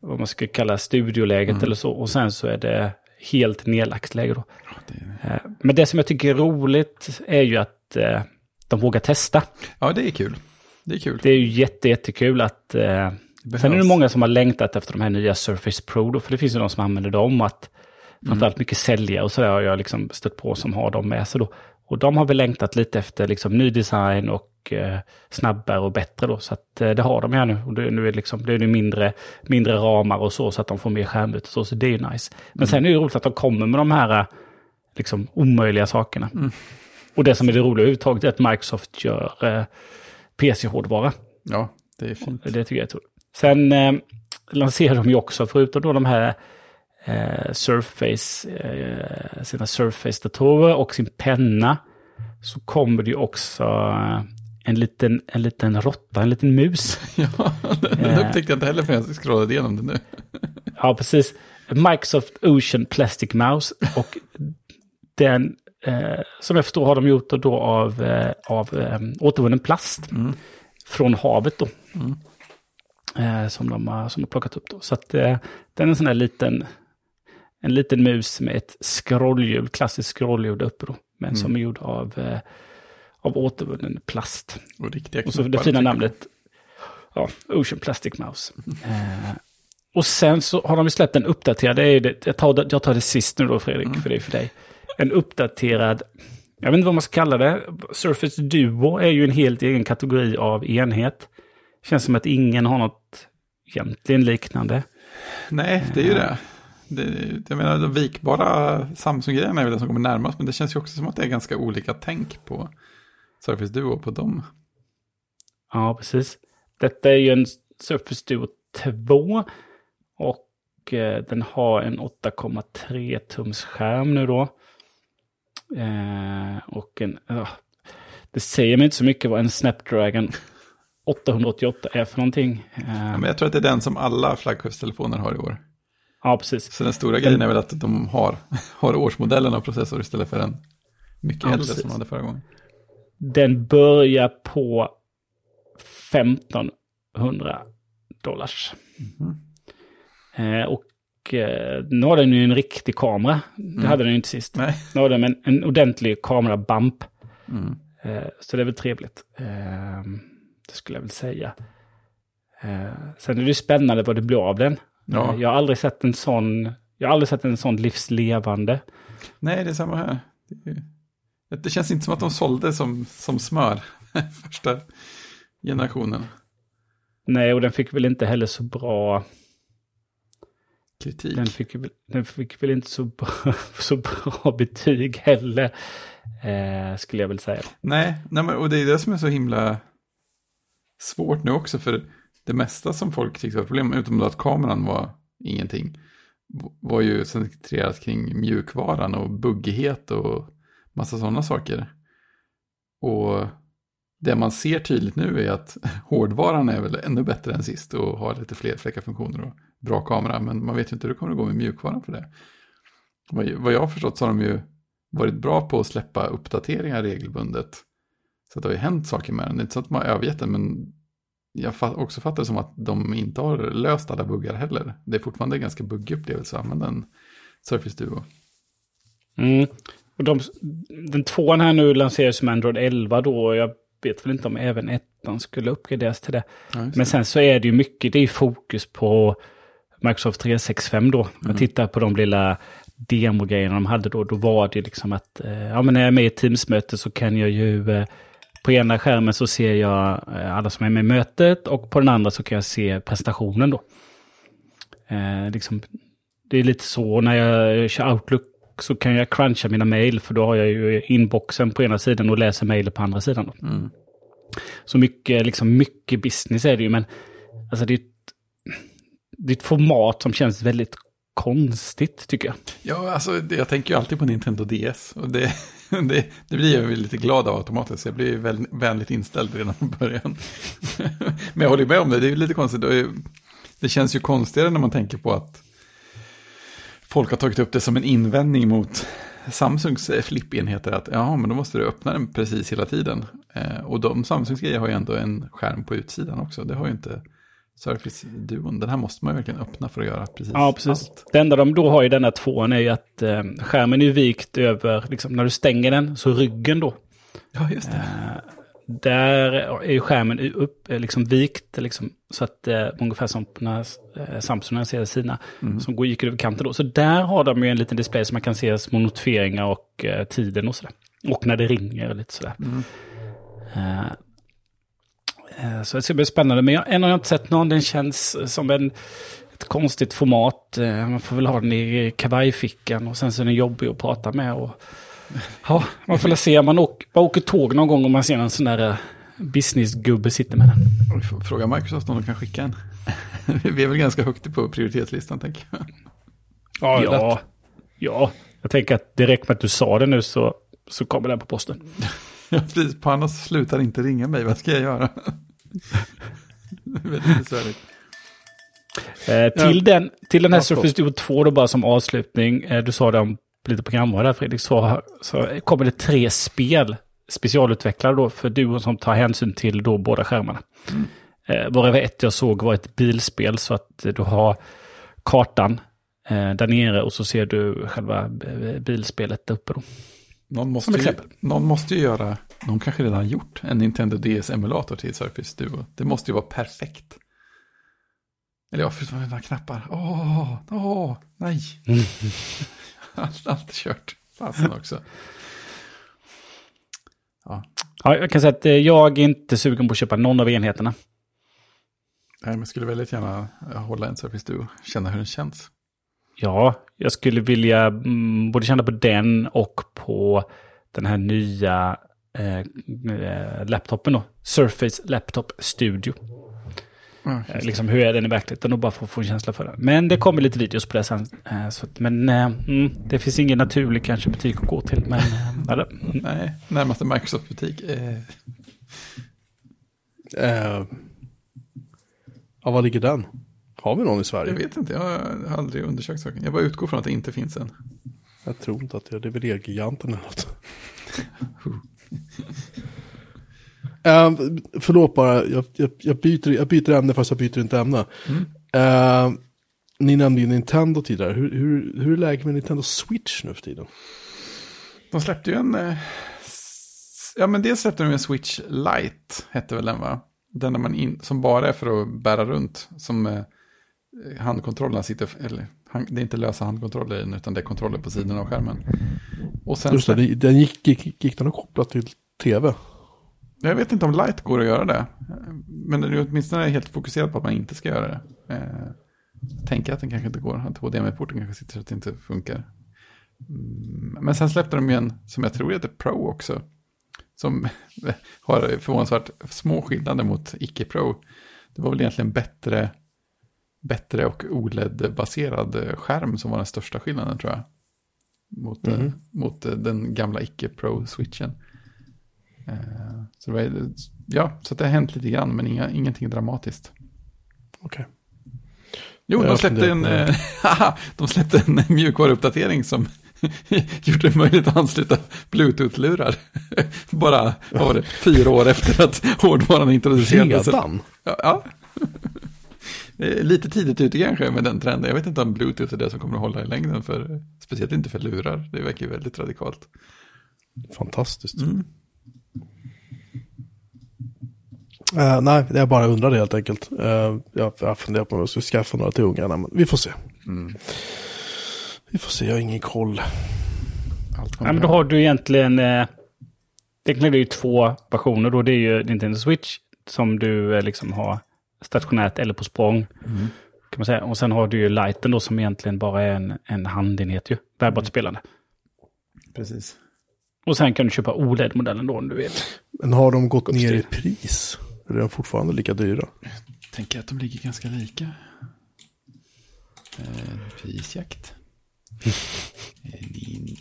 vad man ska kalla studioläget eller så och sen så är det helt nedlagt läge då. Eh, Men det som jag tycker är roligt är ju att eh, de vågar testa. Ja, det är kul. Det är kul. Det är ju jätte, jättekul att... Eh, sen är det många som har längtat efter de här nya Surface Pro då, för det finns ju de som använder dem. Att framförallt mycket säljare och sådär har jag liksom stött på som har dem med sig då. Och de har väl längtat lite efter liksom ny design och eh, snabbare och bättre då. Så att eh, det har de här nu. Och det, nu är det liksom, det är mindre, mindre ramar och så, så att de får mer skärmyta och så. Så det är ju nice. Men sen är det roligt att de kommer med de här eh, liksom omöjliga sakerna. Och det som är det roliga överhuvudtaget är att Microsoft gör eh, PC-hårdvara. Ja, det är fint. Det tycker jag är roligt. Sen eh, lanserar de ju också, förutom då de här eh, Surface, eh, sina Surface-datorer och sin penna, så kommer det ju också en liten, en liten råtta, en liten mus. Ja, den upptäckte jag inte heller förrän jag scrollade igenom det nu. Ja, precis. Microsoft Ocean Plastic Mouse. Och den, eh, som jag förstår har de gjort då av, eh, av eh, återvunnen plast. Från havet då. Eh, som de har, som har plockat upp då. Så att eh, den är en sån här liten, en liten mus med ett scrollhjul, klassiskt scrollhjul uppe då. Men Mm. som är gjord av, eh, av återvunnen plast. Och riktiga Och så det fina namnet, ja, Ocean Plastic Mouse. Eh, och sen så har de släppt en uppdaterad, det är det, jag, tar, det- jag tar det sist nu då Fredrik, Mm. för det är för dig. En uppdaterad, jag vet inte vad man ska kalla det, Surface Duo är ju en helt egen kategori av enhet. Känns som att ingen har något egentligen liknande. Nej, det är ju det. det jag menar, de vikbara Samsung-grejerna är väl det som kommer närmast, men det känns ju också som att det är ganska olika tänk på Surface Duo på dem. Ja, precis. Detta är ju en Surface Duo 2. Och eh, den har en 8,3 tums skärm nu då. Eh, och en... ja, det säger mig inte så mycket vad en Snapdragon 888 är för någonting. Eh, Ja, men jag tror att det är den som alla flaggskeppstelefoner har i år. ja, precis. Så den stora grejen är väl att de har, har årsmodellen av processor istället för en mycket Ja, äldre som de hade förra gången. Den börjar på 1500 dollars. Eh, och eh, nu har den ju en riktig kamera. Det hade den ju inte sist. Nej. Nu har den en, en ordentlig kamerabump. Mm. Eh, så det är väl trevligt. Eh, det skulle jag väl säga. Eh, sen är det ju spännande vad det blir av den. Ja. Eh, jag har aldrig sett en sån, jag har aldrig sett en sån livslevande. Nej, det är samma här. Det, är- det känns inte som att de sålde som, som smör första generationen. Nej, och den fick väl inte heller så bra, Kritik. den fick, väl- den fick väl inte så bra, så bra betyg heller. Eh, skulle jag väl säga. Nej, nej men, och det är det som är så himla svårt nu också. För det mesta som folk tyckte var problem, utom att kameran var ingenting, var ju centrerat kring mjukvaran och buggighet och massa sådana saker. Och det man ser tydligt nu är att hårdvaran är väl ännu bättre än sist och har lite fler fräcka funktioner och bra kamera. Men man vet ju inte hur det kommer att gå med mjukvaran för det. Vad jag har förstått så har de ju varit bra på att släppa uppdateringar regelbundet. Så det har ju hänt saker med den. Det är inte så att de har övergett den, men jag också fattar det som att de inte har löst alla buggar heller. Det är fortfarande en ganska buggig upplevelse att använda en Surface Duo. Mm. Och de, den tvåan här nu lanseras som Android 11 då. och Jag vet väl inte om även ettan skulle uppgraderas till det. Ja, Men sen så är det ju mycket, det är ju fokus på Microsoft 365 då. Jag tittar på de lilla demogrejerna de hade då. Då var det liksom att, eh, ja men när jag är med i Teams-möte så kan jag ju, eh, på ena skärmen så ser jag eh, alla som är med i mötet och på den andra så kan jag se presentationen då. Eh, liksom, det är lite så när jag kör Outlook så kan jag cruncha mina mail för då har jag ju inboxen på ena sidan och läser mail på andra sidan. Mm. Så mycket, liksom mycket business är det ju, men alltså det är ett, det är ett format som känns väldigt konstigt tycker jag. Ja, alltså jag tänker ju alltid på Nintendo DS. Och det, det, det blir jag väl lite glad av automatiskt. Jag blir väl, vänligt inställd redan från början. Men jag håller med om det, det är lite konstigt. Det känns ju konstigare när man tänker på att folk har tagit upp det som en invändning mot Samsungs eh, flippenheter. Att ja, men då måste du öppna den precis hela tiden. Eh, och de Samsungs grejer har ju ändå en skärm på utsidan också. Det har ju inte Surface Duon. Den här måste man ju verkligen öppna för att göra precis Ja, precis. allt. Det enda de då har i denna tvåan är ju att eh, skärmen är vikt över, liksom när du stänger den, så ryggen då. Ja, just det. Där är ju skärmen upp, eh, liksom vikt, liksom, så att eh, ungefär som när eh, Samsung ser sina, som går, gick över kanten då. Så där har de ju en liten display så man kan se små notifieringar och eh, tiden och sådär. Och när det ringer och lite sådär. Eh, eh, så det ska bli spännande, men jag, än har jag inte sett någon. Den känns som en, ett konstigt format. Eh, man får väl ha den i kavajfickan och sen så är den jobbig att prata med. Och, ja, man får väl se. Man åker, man åker tåg någon gång om man ser en sån där eh, businessgubbe sitta med den. Vi får fråga Microsoft om de kan skicka en. Vi är väl ganska högt på prioritetslistan, tänker jag. Ja, Ja, ja. Jag tänker att direkt med att du sa det nu så, så kommer den på posten. Ja, precis. Panos slutar inte ringa mig. Vad ska jag göra? det är väldigt besvärligt. Eh, till, den, till den här Ja. Surface Duo 2 då bara som avslutning. Eh, du sa det om lite programvara där Fredrik. Så, så kommer det tre spel specialutvecklade då för Duo som tar hänsyn till då båda skärmarna. Eh, varav ett jag såg var ett bilspel så att du har kartan eh, där nere och så ser du själva eh, bilspelet där uppe. Då. Någon måste, ju, någon måste ju göra, någon kanske redan gjort en Nintendo DS-emulator till Surface Duo. Det måste ju vara perfekt. Eller ja, förutom mina knappar. Åh, åh, nej. allt, allt är kört. Fasen också. Ja, Ja, jag kan säga att eh, jag är inte sugen på att köpa någon av enheterna. nej, men skulle väldigt gärna hålla en Surface Duo. Känna hur den känns. Ja, jag skulle vilja mm, både känna på den och på den här nya eh, eh, laptopen då. Surface Laptop Studio. Mm. Liksom hur är den i verkligheten och bara få, få en känsla för det. Men det kommer lite videos på det sen. Eh, så, men eh, mm, det finns ingen naturlig kanske butik att gå till. Men eller, mm, Nej, närmaste Microsoft-butik. Eh, Eh, ja, var ligger den? Har vi någon i Sverige? jag vet inte, jag har aldrig undersökt saken. Jag bara utgår från att det inte finns en. Jag tror inte att det är. Det är väl Elgiganten eller något. Eh, förlåt bara, jag, jag, jag, byter, jag byter ämne fast jag byter inte ämne. Eh, ni nämnde ju Nintendo tidigare. Hur, hur, hur är läget med Nintendo Switch nu för tiden? De släppte ju en... eh, Ja, men dels släppte de en Switch Lite, hette väl den va? Den där man in, som bara är för att bära runt. Som eh, handkontrollerna sitter... Eller, hand, det är inte lösa handkontroller i den, utan det är kontroller på sidan av skärmen. Och sen... Just det- den gick, gick, gick den att koppla till tv? Jag vet inte om Lite går att göra det. Men den är åtminstone helt fokuserad på att man inte ska göra det. Eh, jag tänker att den kanske inte går. Att HDMI-porten kanske sitter så att det inte funkar. Mm, men sen släppte de ju en som jag tror heter Pro också. Som har förvånansvärt små skillnader mot icke-Pro. Det var väl egentligen bättre, bättre och OLED-baserad skärm som var den största skillnaden tror jag. Mot, eh, Mhm. mot eh, den gamla icke-Pro-switchen. Eh, Så, det var, ja, så det har hänt lite grann, men inga, ingenting dramatiskt. Okej. Jo, de släppte, en, eh, de släppte en mjukvaruuppdatering som gjorde det möjligt att ansluta Bluetooth-lurar. Bara, vad var det, fyra år efter att hårdvaran introducerades. Redan? Ja, ja. Lite tidigt ute kanske med den trenden. Jag vet inte om Bluetooth är det som kommer att hålla i längden, för, speciellt inte för lurar. Det verkar ju väldigt radikalt. Fantastiskt. Mm. Eh, nej, jag bara undrade helt enkelt. Uh, jag, jag funderar på om jag ska skaffa några till ungarna, men vi får se. Mm. Vi får se, jag har ingen koll. Allt kommer ja, men då har du egentligen... Eh, egentligen är det ju två versioner då. Det är ju Nintendo Switch som du eh, liksom har stationärt eller på språng. Mm. Kan man säga. Och sen har du ju Lighten då som egentligen bara är en, en handenhet ju. Bärbart spelande. Precis. Och sen kan du köpa OLED-modellen då om du vill. Men har de gått Uppstyr. ner i pris? Är de fortfarande lika dyra? Tänker att de ligger ganska lika. Eh, prisjakt. Eh, ni,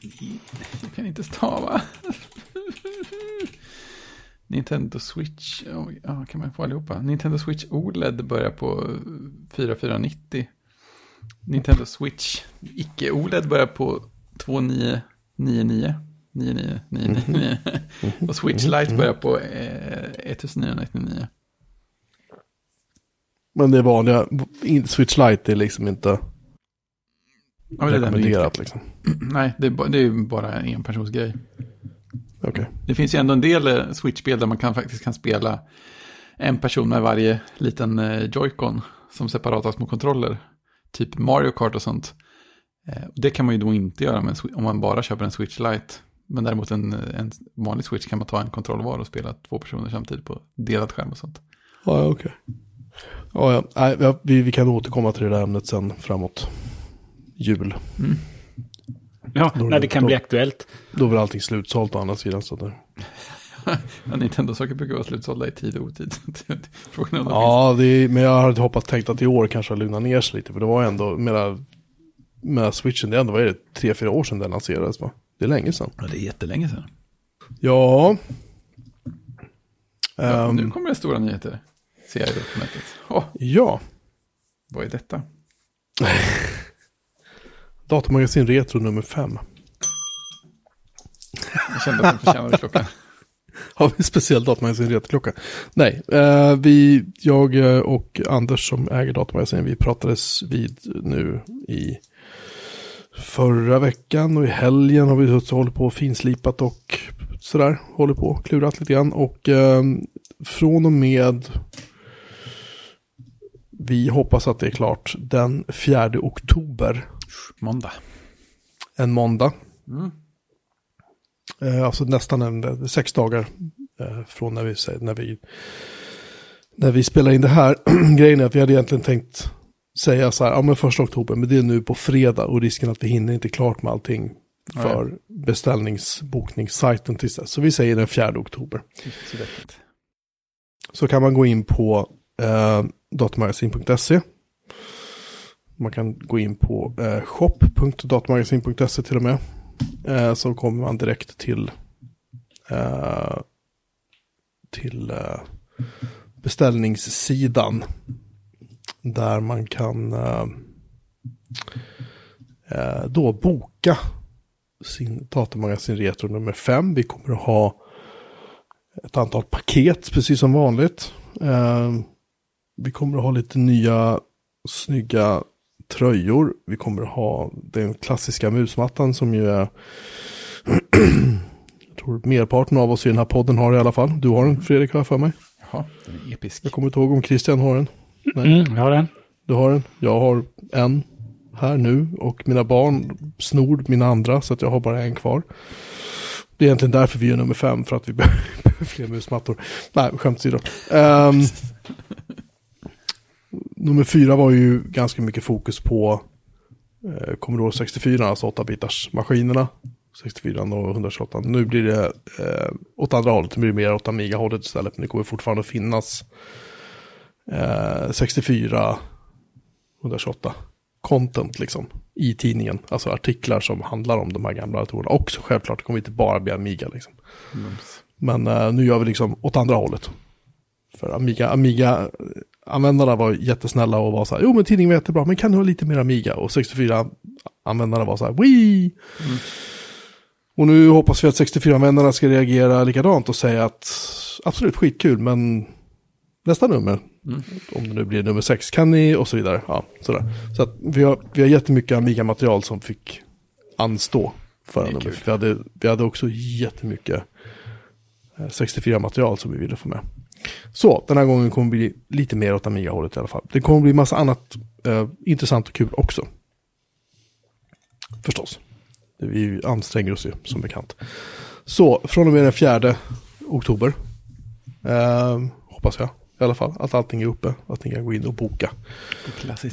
ni, jag kan inte stava. Nintendo Switch, oh, ja, kan man få allihopa. Nintendo Switch OLED börjar på 4490. Nintendo Switch icke-OLED börjar på 2999. 9999. Och Switch Lite börjar på eh, 1999. Men det är vanliga, Switch Lite är liksom inte Ja, rekommenderat liksom. Nej, det är, det är bara en persons grej. Okej. Det finns ju ändå en del eh, Switch-spel där man kan, faktiskt kan spela en person med varje liten eh, Joy-Con som separata små kontroller. Typ Mario Kart och sånt. Eh, det kan man ju då inte göra om man bara köper en Switch Lite. Men däremot en, en vanlig Switch kan man ta en kontroll var och spela två personer samtidigt på delad skärm och sånt. Ja, ja, okej. Ja, ja. Nej, ja, vi, vi kan återkomma till det där ämnet sen framåt jul. Ja, Då är när det- kan då- bli aktuellt. Då väl allting slutsålt å andra sidan. Så det... Ja, Nintendo-saker brukar vara slutsålda i tid och otid. Ja, det är, men jag hade hoppats tänkt att i år kanske har lugnat ner sig lite. För det var ändå, med, med switchen, det är ändå, vad är det, tre, fyra år sedan den lanserades va? Det är länge sedan. Ja, det är jättelänge sedan. Ja. Ja, Ehm, nu kommer det stora nyheter. Ser jag i dokumentet. Åh, ja. vad är detta? Datamagasin Retro nummer fem. Jag kände att den förtjänade klockan. Har vi en speciell datamagasin retklocka? Nej, eh, vi, jag eh, och Anders som äger datamagasin, vi pratades vid nu i förra veckan och i helgen har vi hållit på och finslipat och sådär, håller på och klurat lite grann. Och eh, från och med, vi hoppas att det är klart, den 4 oktober, Måndag. en måndag. Mm. Eh, alltså nästan en, sex dagar eh, från när vi, när, vi, när vi spelar in det här. Grejen är att vi hade egentligen tänkt säga så här, ja men första oktober, men det är nu på fredag och risken att vi hinner inte klart med allting för beställningsbokningssajten tills dess. Så vi säger den 4 oktober. Så. Så kan man gå in på eh, datamagasin.se. Man kan gå in på eh, shop.datamagasin.se till och med. Eh, så kommer man direkt till, eh, till eh, beställningssidan. Där man kan eh, eh, då boka sin datamagasin Retro nummer 5. Vi kommer att ha ett antal paket, precis som vanligt. Eh, vi kommer att ha lite nya snygga tröjor. Vi kommer att ha den klassiska musmattan som ju är... jag tror merparten av oss i den här podden har i alla fall. Du har den, Fredrik, har jag för mig. Jaha, den är episk. Jag kommer inte ihåg om Christian har den. Nej. Mm, jag har den. Du har den. Jag har en här nu och mina barn snor mina andra så att jag har bara en kvar. Det är egentligen därför vi är nummer fem, för att vi behöver fler musmattor. Nej, skämt åsido. Ehm, nummer fyra var ju ganska mycket fokus på eh, Commodore 64, alltså 8-bitars maskinerna. 64 och 128. Nu blir det eh, åt andra hållet, nu blir det mer åt Amiga-hållet istället. Men det kommer fortfarande att finnas eh, 64, 128 content liksom i tidningen. Alltså artiklar som handlar om de här gamla datorerna. Och så självklart det kommer inte bara bli Amiga liksom. Mums. Men eh, nu gör vi liksom åt andra hållet. För Amiga, Amiga användarna var jättesnälla och var så här, jo men tidningen var jättebra, men kan du ha lite mer Amiga? Och 64 användarna var så här, Wii! Och nu hoppas vi att 64-användarna ska reagera likadant och säga att absolut skitkul, men nästa nummer, om det nu blir nummer 6, kan ni och så vidare. Ja, sådär. Så att vi har, vi har jättemycket Amiga-material som fick anstå förra numret. Vi hade, vi hade också jättemycket eh, 64-material som vi ville få med. Så, den här gången kommer det bli lite mer åt Amiga-hållet i alla fall. Det kommer bli massa annat eh, intressant och kul också. Förstås. Vi anstränger oss ju som bekant. Så, från och med den 4 oktober. Eh, hoppas jag i alla fall. Att allting är uppe. Att ni kan gå in och boka.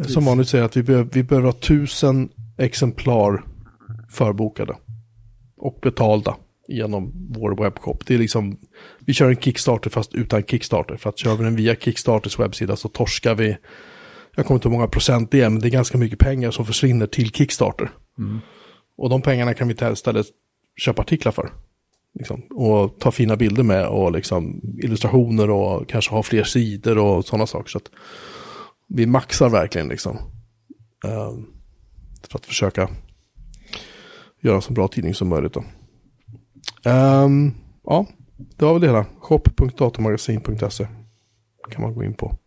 Som vanligt säger att vi, behöver, vi behöver ha tusen exemplar förbokade. Och betalda genom vår webbshop. Det är liksom, vi kör en Kickstarter fast utan Kickstarter. För att kör vi den via Kickstarters webbsida så torskar vi, jag kommer inte ihåg hur många procent det är, men det är ganska mycket pengar som försvinner till Kickstarter. Och de pengarna kan vi istället köpa artiklar för. Liksom, och ta fina bilder med och liksom illustrationer och kanske ha fler sidor och sådana saker. Så att vi maxar verkligen liksom. Eh, för att försöka göra en så bra tidning som möjligt då. Ehm, ja, det var väl det hela. Shop.datamagasin.se kan man gå in på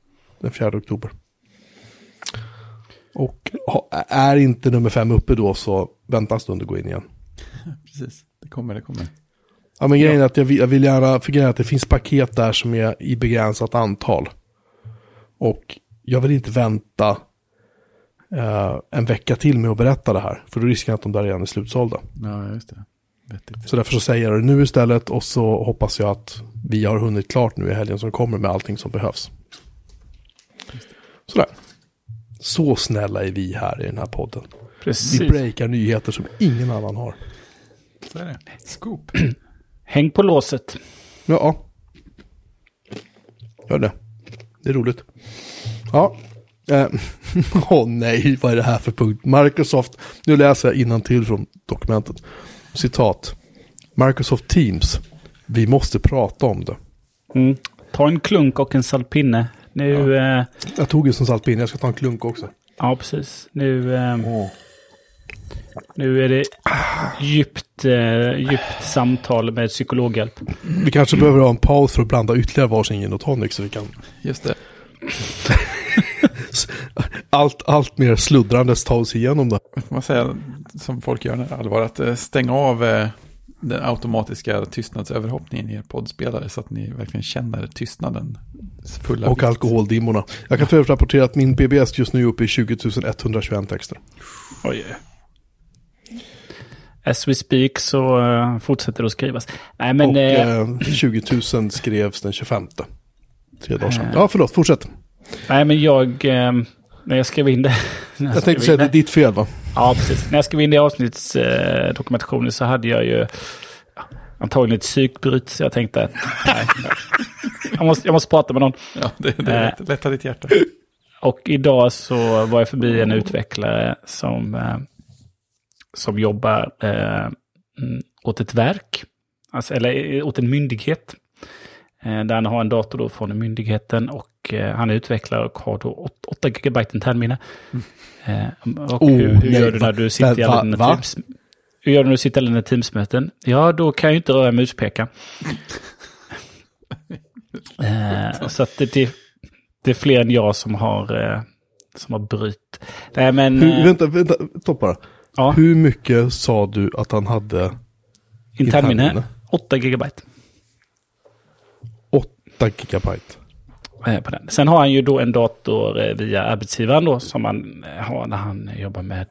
den 4 oktober. Och är inte nummer fem uppe då så vänta en stund och gå in igen. Precis, det kommer, det kommer. Ja men grejen är att jag vill, jag vill gärna, för grejen är att det finns paket där som är i begränsat antal. Och jag vill inte vänta eh, en vecka till med att berätta det här. För då riskerar jag att de där redan är slutsålda. Ja, just det. Vettigt. Så därför så säger jag det nu istället och så hoppas jag att vi har hunnit klart nu i helgen som kommer med allting som behövs. Sådär. Så snälla är vi här i den här podden. Vi Precis. breakar nyheter som ingen annan har. Så är det. Scoop. Häng på låset. Ja. Gör det. Det är roligt. Ja. Eh, Åh nej, vad är det här för punkt? Microsoft, nu läser jag till från dokumentet. Citat. Microsoft Teams. Vi måste prata om det. Mm. Ta en klunk och en saltpinne. Nu... Ja, Jag tog ju som saltpinne, jag ska ta en klunk också. ja precis. Nu... Eh, Nu är det djupt, eh, djupt samtal med psykologhjälp. Vi kanske behöver ha en paus för att blanda ytterligare varsin gin och tonic så vi kan Just det. allt, allt mer sluddrandes ta oss igenom det. Får man säga, som folk gör när det är allvar, att eh, stänga av eh, den automatiska tystnadsöverhoppningen i er poddspelare så att ni verkligen känner tystnaden fulla Och vikt. alkoholdimmorna. Jag kan för övrigt rapportera att min BBS just nu är uppe i 20 121 texter. Oj. As we speak så eh, fortsätter det att skrivas. Nej men... och eh, eh, 20 000 skrevs den 25. Tre dagar sedan. Ja, förlåt, fortsätt. Nej, men jag... Eh, när jag skrev in det... Jag skrev tänkte säga att det är ditt fel va? Ja, precis. När jag skrev in det i avsnittsdokumentationen eh, dokumentationen så hade jag ju antagligen ett psykbryt. Så jag tänkte att nej, jag, måste, jag måste prata med någon. Ja, det, det Eh. är lätt, lätta ditt hjärta. Och idag så var jag förbi en utvecklare som, eh, som jobbar eh, mm, åt ett verk. Alltså, eller eh, åt en myndighet. Eh, där han har en dator då från myndigheten och eh, han är utvecklare och har då 8 GB internminne. Eh, och Oh, hur, hur nej, gör du när va- du sitter i alla teams? Hur gör du när du sitter i alla teamsmöten? Ja, då kan jag ju inte röra muspekaren. eh, så att det, det, det är fler än jag som har, som har bryt. Nej, men... Hur, vänta, vänta, stopp bara. Ja, Hur mycket sa du att han hade internminne. internminne? 8 gigabyte. 8 gigabyte. eh, På den. Sen har han ju då en dator eh, via arbetsgivaren då som han eh, har när han jobbar med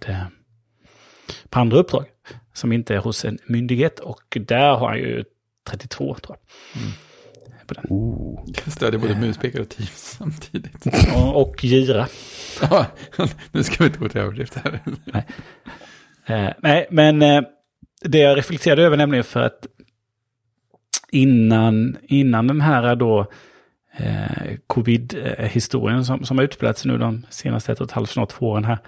på andra uppdrag. Som inte är hos en myndighet och där har han ju 32 tror jag. På den. Oh. Stödjer både muspekare och teams samtidigt. Och, och gira. Ja, nu ska vi inte gå till överdrift här. Eh, nej, men eh, det jag reflekterade över nämligen för att innan, innan den här då eh, covid-historien som, som har utspelat sig nu de senaste ett och ett halvt, snart två åren här,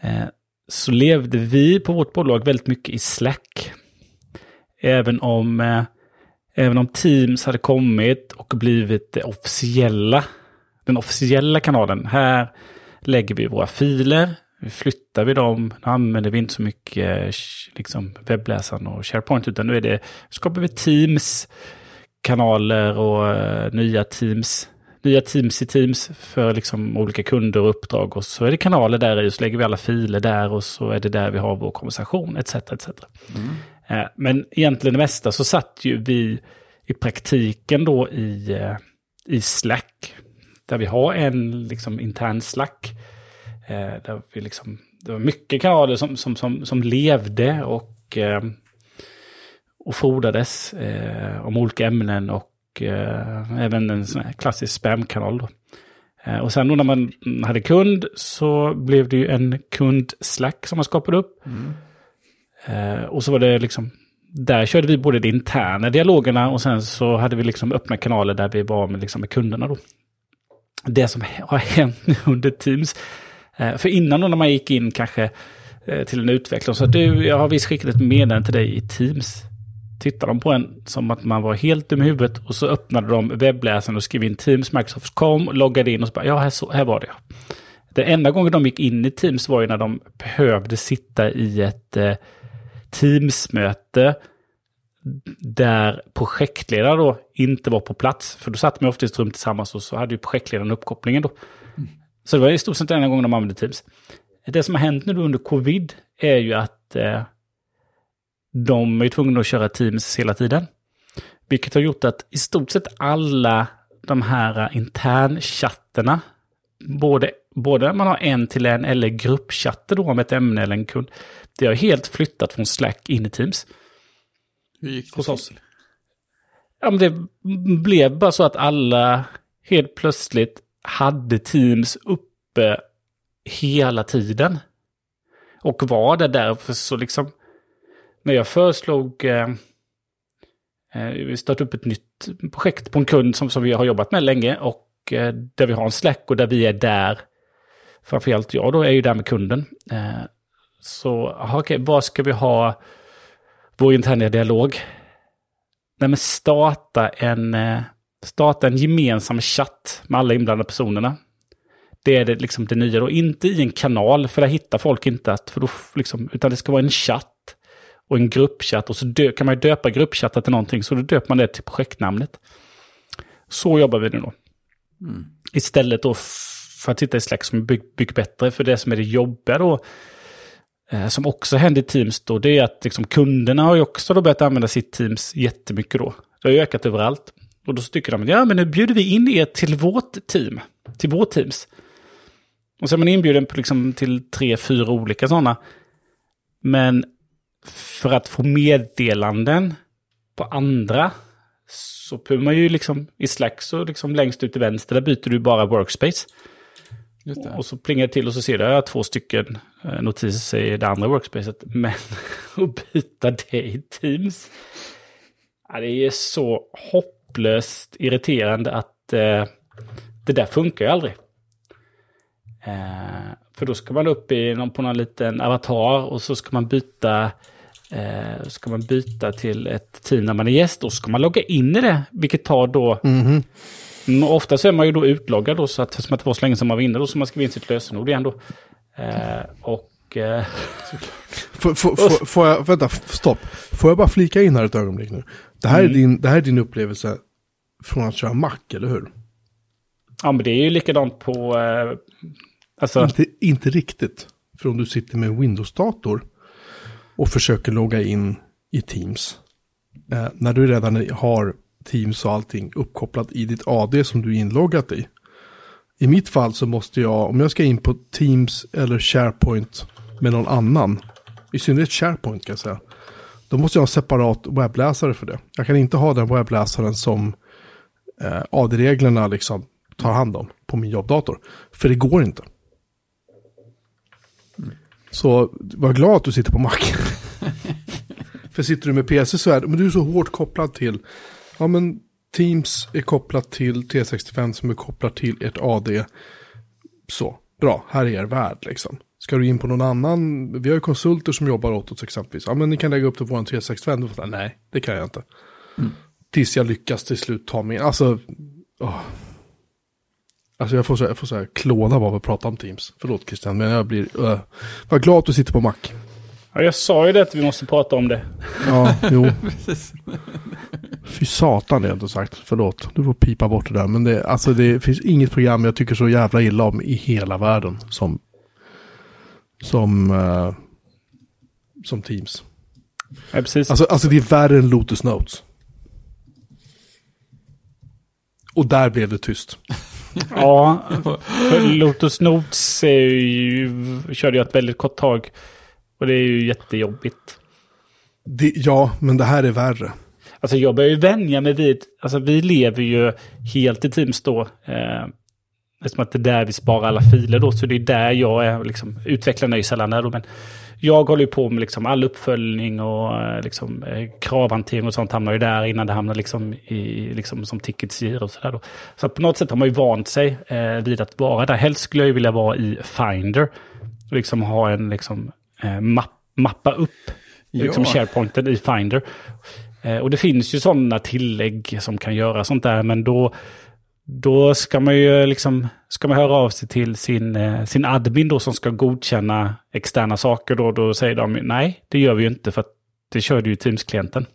eh, så levde vi på vårt bolag väldigt mycket i Slack. Även om, eh, även om Teams hade kommit och blivit det officiella, den officiella kanalen. Här lägger vi våra filer, flyttar vi dem, nu använder vi inte så mycket eh, liksom, webbläsaren och SharePoint, utan nu är det, skapar vi Teams, kanaler och eh, nya Teams, nya Teams i Teams för liksom olika kunder och uppdrag. Och så är det kanaler där i och så lägger vi alla filer där och så är det där vi har vår konversation etc. etc. Eh, Men egentligen det mesta så satt ju vi i praktiken då i, i Slack. Där vi har en liksom intern Slack. Eh, där vi liksom, det var mycket kanaler som, som, som, som levde och, eh, och frodades eh, om olika ämnen och eh, även en sån klassisk spamkanal. Då. Och sen då när man hade kund så blev det ju en kund-slack som man skapade upp. Eh, och så var det liksom, där körde vi både de interna dialogerna och sen så hade vi liksom öppna kanaler där vi var med, liksom med kunderna då. Det som har hänt nu under Teams, Eh, för innan då när man gick in kanske eh, till en utvecklare och sa du, jag har visst skickat ett meddelande till dig i Teams. Tittade de på en som att man var helt dum i huvudet och så öppnade de webbläsaren och skrev in Teams, Microsoft kom, loggade in och så bara, ja här, så, här var det. Den enda gången de gick in i Teams var ju när de behövde sitta i ett eh, Teams-möte där projektledare då inte var på plats. För då satt man ofta i ett rum tillsammans och så hade ju projektledaren uppkopplingen då. Så det var i stort sett enda gången de använde Teams. Det som har hänt nu under covid är ju att eh, de är tvungna att köra Teams hela tiden. Vilket har gjort att i stort sett alla de här internchatterna, både, både man har en till en eller gruppchatter då om ett ämne eller en kund, det har helt flyttat från Slack in i Teams. Hur gick det Hos oss. Ja, men det blev bara så att alla helt plötsligt hade Teams uppe hela tiden. Och var det därför så liksom, när jag föreslog, eh, eh, vi startade upp ett nytt projekt på en kund som, som vi har jobbat med länge och eh, där vi har en Slack och där vi är där, framförallt jag då är ju där med kunden. Eh, så, aha, okej, vad ska vi ha vår interna dialog? Nej, men starta en, eh, starta en gemensam chatt med alla inblandade personerna. Det är det, liksom det nya då. Inte i en kanal, för där hittar folk inte att, för då, liksom, utan det ska vara en chatt och en gruppchatt. Och så dö, kan man ju döpa gruppchatten till någonting, så då döper man det till projektnamnet. Så jobbar vi nu då. Istället då för att sitta i Slack som är byggt bygg bättre, för det som är det jobbiga då, eh, som också händer i Teams då, det är att liksom kunderna har ju också då börjat använda sitt Teams jättemycket då. Det har ju ökat överallt. Och då så tycker de, ja men nu bjuder vi in er till vårt team, till vårt Teams. Och så är man inbjuden på liksom till tre, fyra olika sådana. Men för att få meddelanden på andra så behöver man ju liksom i Slack så liksom längst ut till vänster, där byter du bara workspace. Och så plingar det till och så ser du att jag två stycken eh, notiser i det andra workspacet. Men att byta det i Teams, ja, det är så hopplöst irriterande att eh, det där funkar ju aldrig. Eh, för då ska man upp i någon, på någon liten avatar och så ska man byta eh, ska man byta till ett team när man är gäst. Så ska man logga in i det, vilket tar då... Mm, och ofta så är man ju då utloggad då, så att som att det var så länge som man var inne då, så man skriver in sitt lösenord igen då. Eh, och... Eh, Får, får, får, får jag, vänta, stopp. Får jag bara flika in här ett ögonblick nu? Det här, är, din, det här är din upplevelse från att köra Mac, eller hur? ja, men det är ju likadant på... Eh, alltså, Inte, inte riktigt. För om du sitter med en Windows-dator och försöker logga in i Teams. Eh, när du redan har Teams och allting uppkopplat i ditt AD som du är inloggat i. I mitt fall så måste jag, om jag ska in på Teams eller SharePoint med någon annan, i synnerhet SharePoint kan jag säga, då måste jag ha separat webbläsare för det. Jag kan inte ha den webbläsaren som eh, AD-reglerna liksom tar hand om på min jobbdator. För det går inte. Så var glad att du sitter på Mac. För sitter du med PC så är det, men du är så hårt kopplad till, ja men Teams är kopplat till T65 som är kopplat till ert AD. Så, bra, här är er värld liksom. Ska du in på någon annan, vi har ju konsulter som jobbar åt oss exempelvis. Ja men ni kan lägga upp det på en 365. Då får jag, Nej, det kan jag inte. Tills jag lyckas till slut ta min, alltså, åh. Alltså jag får så, jag får så här klåda av att prata om Teams. Förlåt Christian, men jag blir... Uh. Var glad att du sitter på Mac. ja, jag sa ju det att vi måste prata om det. Ja, jo. Fy satan det har jag inte sagt. Förlåt, du får pipa bort det där. Men det, alltså det finns inget program jag tycker så jävla illa om i hela världen som... Som... eh, som Teams. Ja, precis. Alltså, alltså det är värre än Lotus Notes. Och där blev det tyst. Ja, för Lotus Notes är ju, körde jag ett väldigt kort tag. Och det är ju jättejobbigt. Det, ja, men det här är värre. Alltså jag börjar ju vänja mig vid, alltså vi lever ju helt i Teams då. Eh, eftersom att det är där vi sparar alla filer då, så det är där jag är, liksom, utvecklarna är ju sällan där då, men jag håller ju på med liksom all uppföljning och eh, liksom, eh, kravhantering och sånt hamnar ju där innan det hamnar liksom i, liksom, som tickets i och sådär. Så på något sätt har man ju vant sig eh, vid att vara där. Helst skulle jag ju vilja vara i Finder. Och liksom ha en, liksom, eh, mapp, mappa upp liksom Ja. SharePointen i Finder. Eh, och det finns ju sådana tillägg som kan göra sånt där, men då, då ska man ju liksom, ska man höra av sig till sin, eh, sin admin då som ska godkänna externa saker då, då säger de nej, det gör vi ju inte för att det kör du ju Teams-klienten.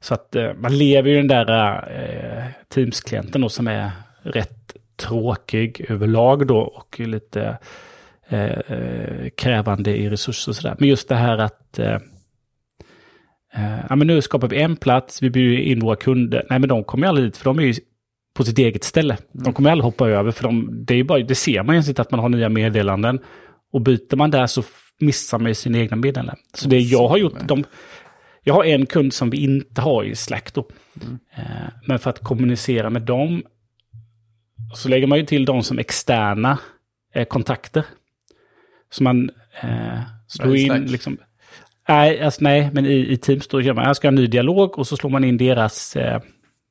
Så att eh, man lever ju den där eh, Teams-klienten då som är rätt tråkig överlag då och lite eh, eh, krävande i resurser och sådär. Men just det här att eh, ja, men nu skapar vi en plats, vi bjuder in våra kunder. Nej, men de kommer ju aldrig dit, för de är ju på sitt eget ställe. De kommer aldrig hoppa över, för de, det, är ju bara, det ser man ju inte att man har nya meddelanden. Och byter man där så missar man ju sina egna meddelanden. Så det jag har gjort, de, jag har en kund som vi inte har i Slack då. Eh, men för att kommunicera med dem så lägger man ju till dem som externa eh, kontakter. Så man eh, slår in Slack. liksom... Nej, alltså, nej, men i, i Teams då gör man, jag ska ha en ny dialog och så slår man in deras, eh,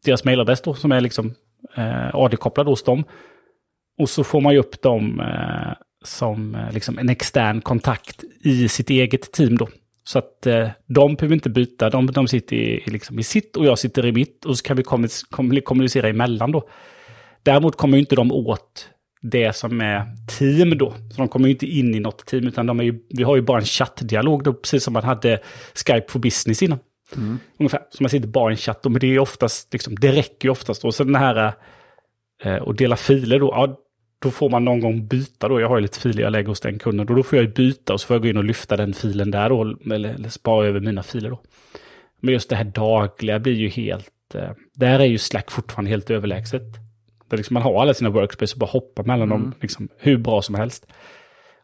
deras mailadress då som är liksom eh, AD-kopplad hos dem. Och så får man ju upp dem eh, som eh, liksom en extern kontakt i sitt eget team då. Så att eh, de behöver inte byta, de, de sitter i, liksom i sitt och jag sitter i mitt och så kan vi kommunicera emellan då. Däremot kommer ju inte de åt det som är team då. Så de kommer ju inte in i något team, utan de är ju, vi har ju bara en chattdialog då, precis som man hade Skype for Business innan. Mm. Ungefär, så man sitter bara i en chatt, men det är oftast, liksom, det räcker ju oftast. Och så den här, eh, och dela filer då, ja, då får man någon gång byta då. Jag har ju lite filer jag lägger hos den kunden. Och då får jag ju byta och så får jag gå in och lyfta den filen där då. Eller, eller spara över mina filer då. Men just det här dagliga blir ju helt... Eh, där är ju Slack fortfarande helt överlägset. Där liksom man har alla sina workspace och bara hoppar mellan Mm. dem liksom, hur bra som helst.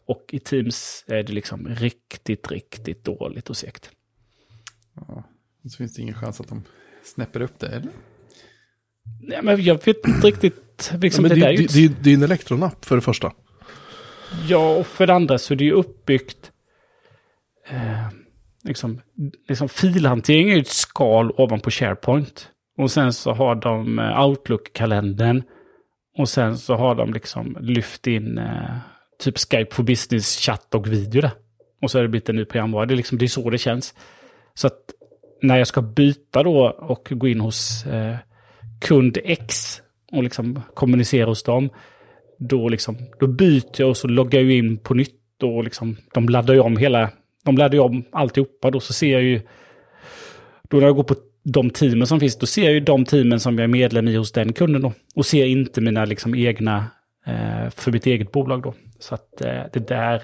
Och i Teams är det liksom riktigt, riktigt dåligt och segt. Ja. Så finns det ingen chans att de snäpper upp det, eller? Nej, men jag vet inte riktigt. Liksom, men det, det, där är det, det, det är en elektronapp för det första. Ja, och för det andra så är det ju uppbyggt... Eh, liksom, liksom filhantering är ju ett skal ovanpå SharePoint. Och sen så har de eh, Outlook-kalendern. Och sen så har de liksom lyft in eh, typ Skype for Business, chatt och video där. Och så har det blivit en ny programvara. Det är, liksom, det är så det känns. Så att när jag ska byta då och gå in hos eh, kund X och liksom kommunicera hos dem, då, liksom, då byter jag och så loggar jag in på nytt och liksom, de laddar ju om hela, de laddar ju om alltihopa då så ser jag ju, då när jag går på de teamen som finns, då ser jag ju de teamen som jag är medlem i hos den kunden då. Och ser inte mina liksom egna, eh, för mitt eget bolag då. Så att eh, det där,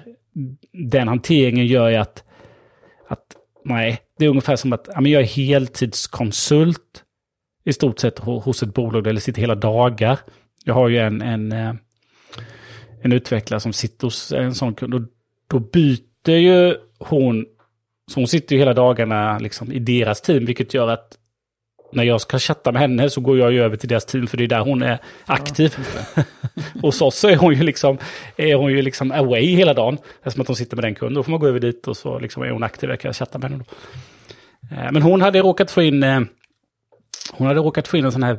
den hanteringen gör ju att, att nej, det är ungefär som att ja, men jag är heltidskonsult i stort sett ho- hos ett bolag eller sitter hela dagar. Jag har ju en, en, eh, en utvecklare som sitter hos en sån kund och då byter ju hon, så hon sitter ju hela dagarna liksom i deras team, vilket gör att när jag ska chatta med henne så går jag ju över till deras team för det är där hon är aktiv. Hos oss så är hon ju liksom, är hon ju liksom away hela dagen. Eftersom att hon sitter med den kunden. Då får man gå över dit och så liksom är hon aktiv. Jag kan chatta med henne då. Eh, Men hon hade råkat få in, eh, hon hade råkat få in en sån här,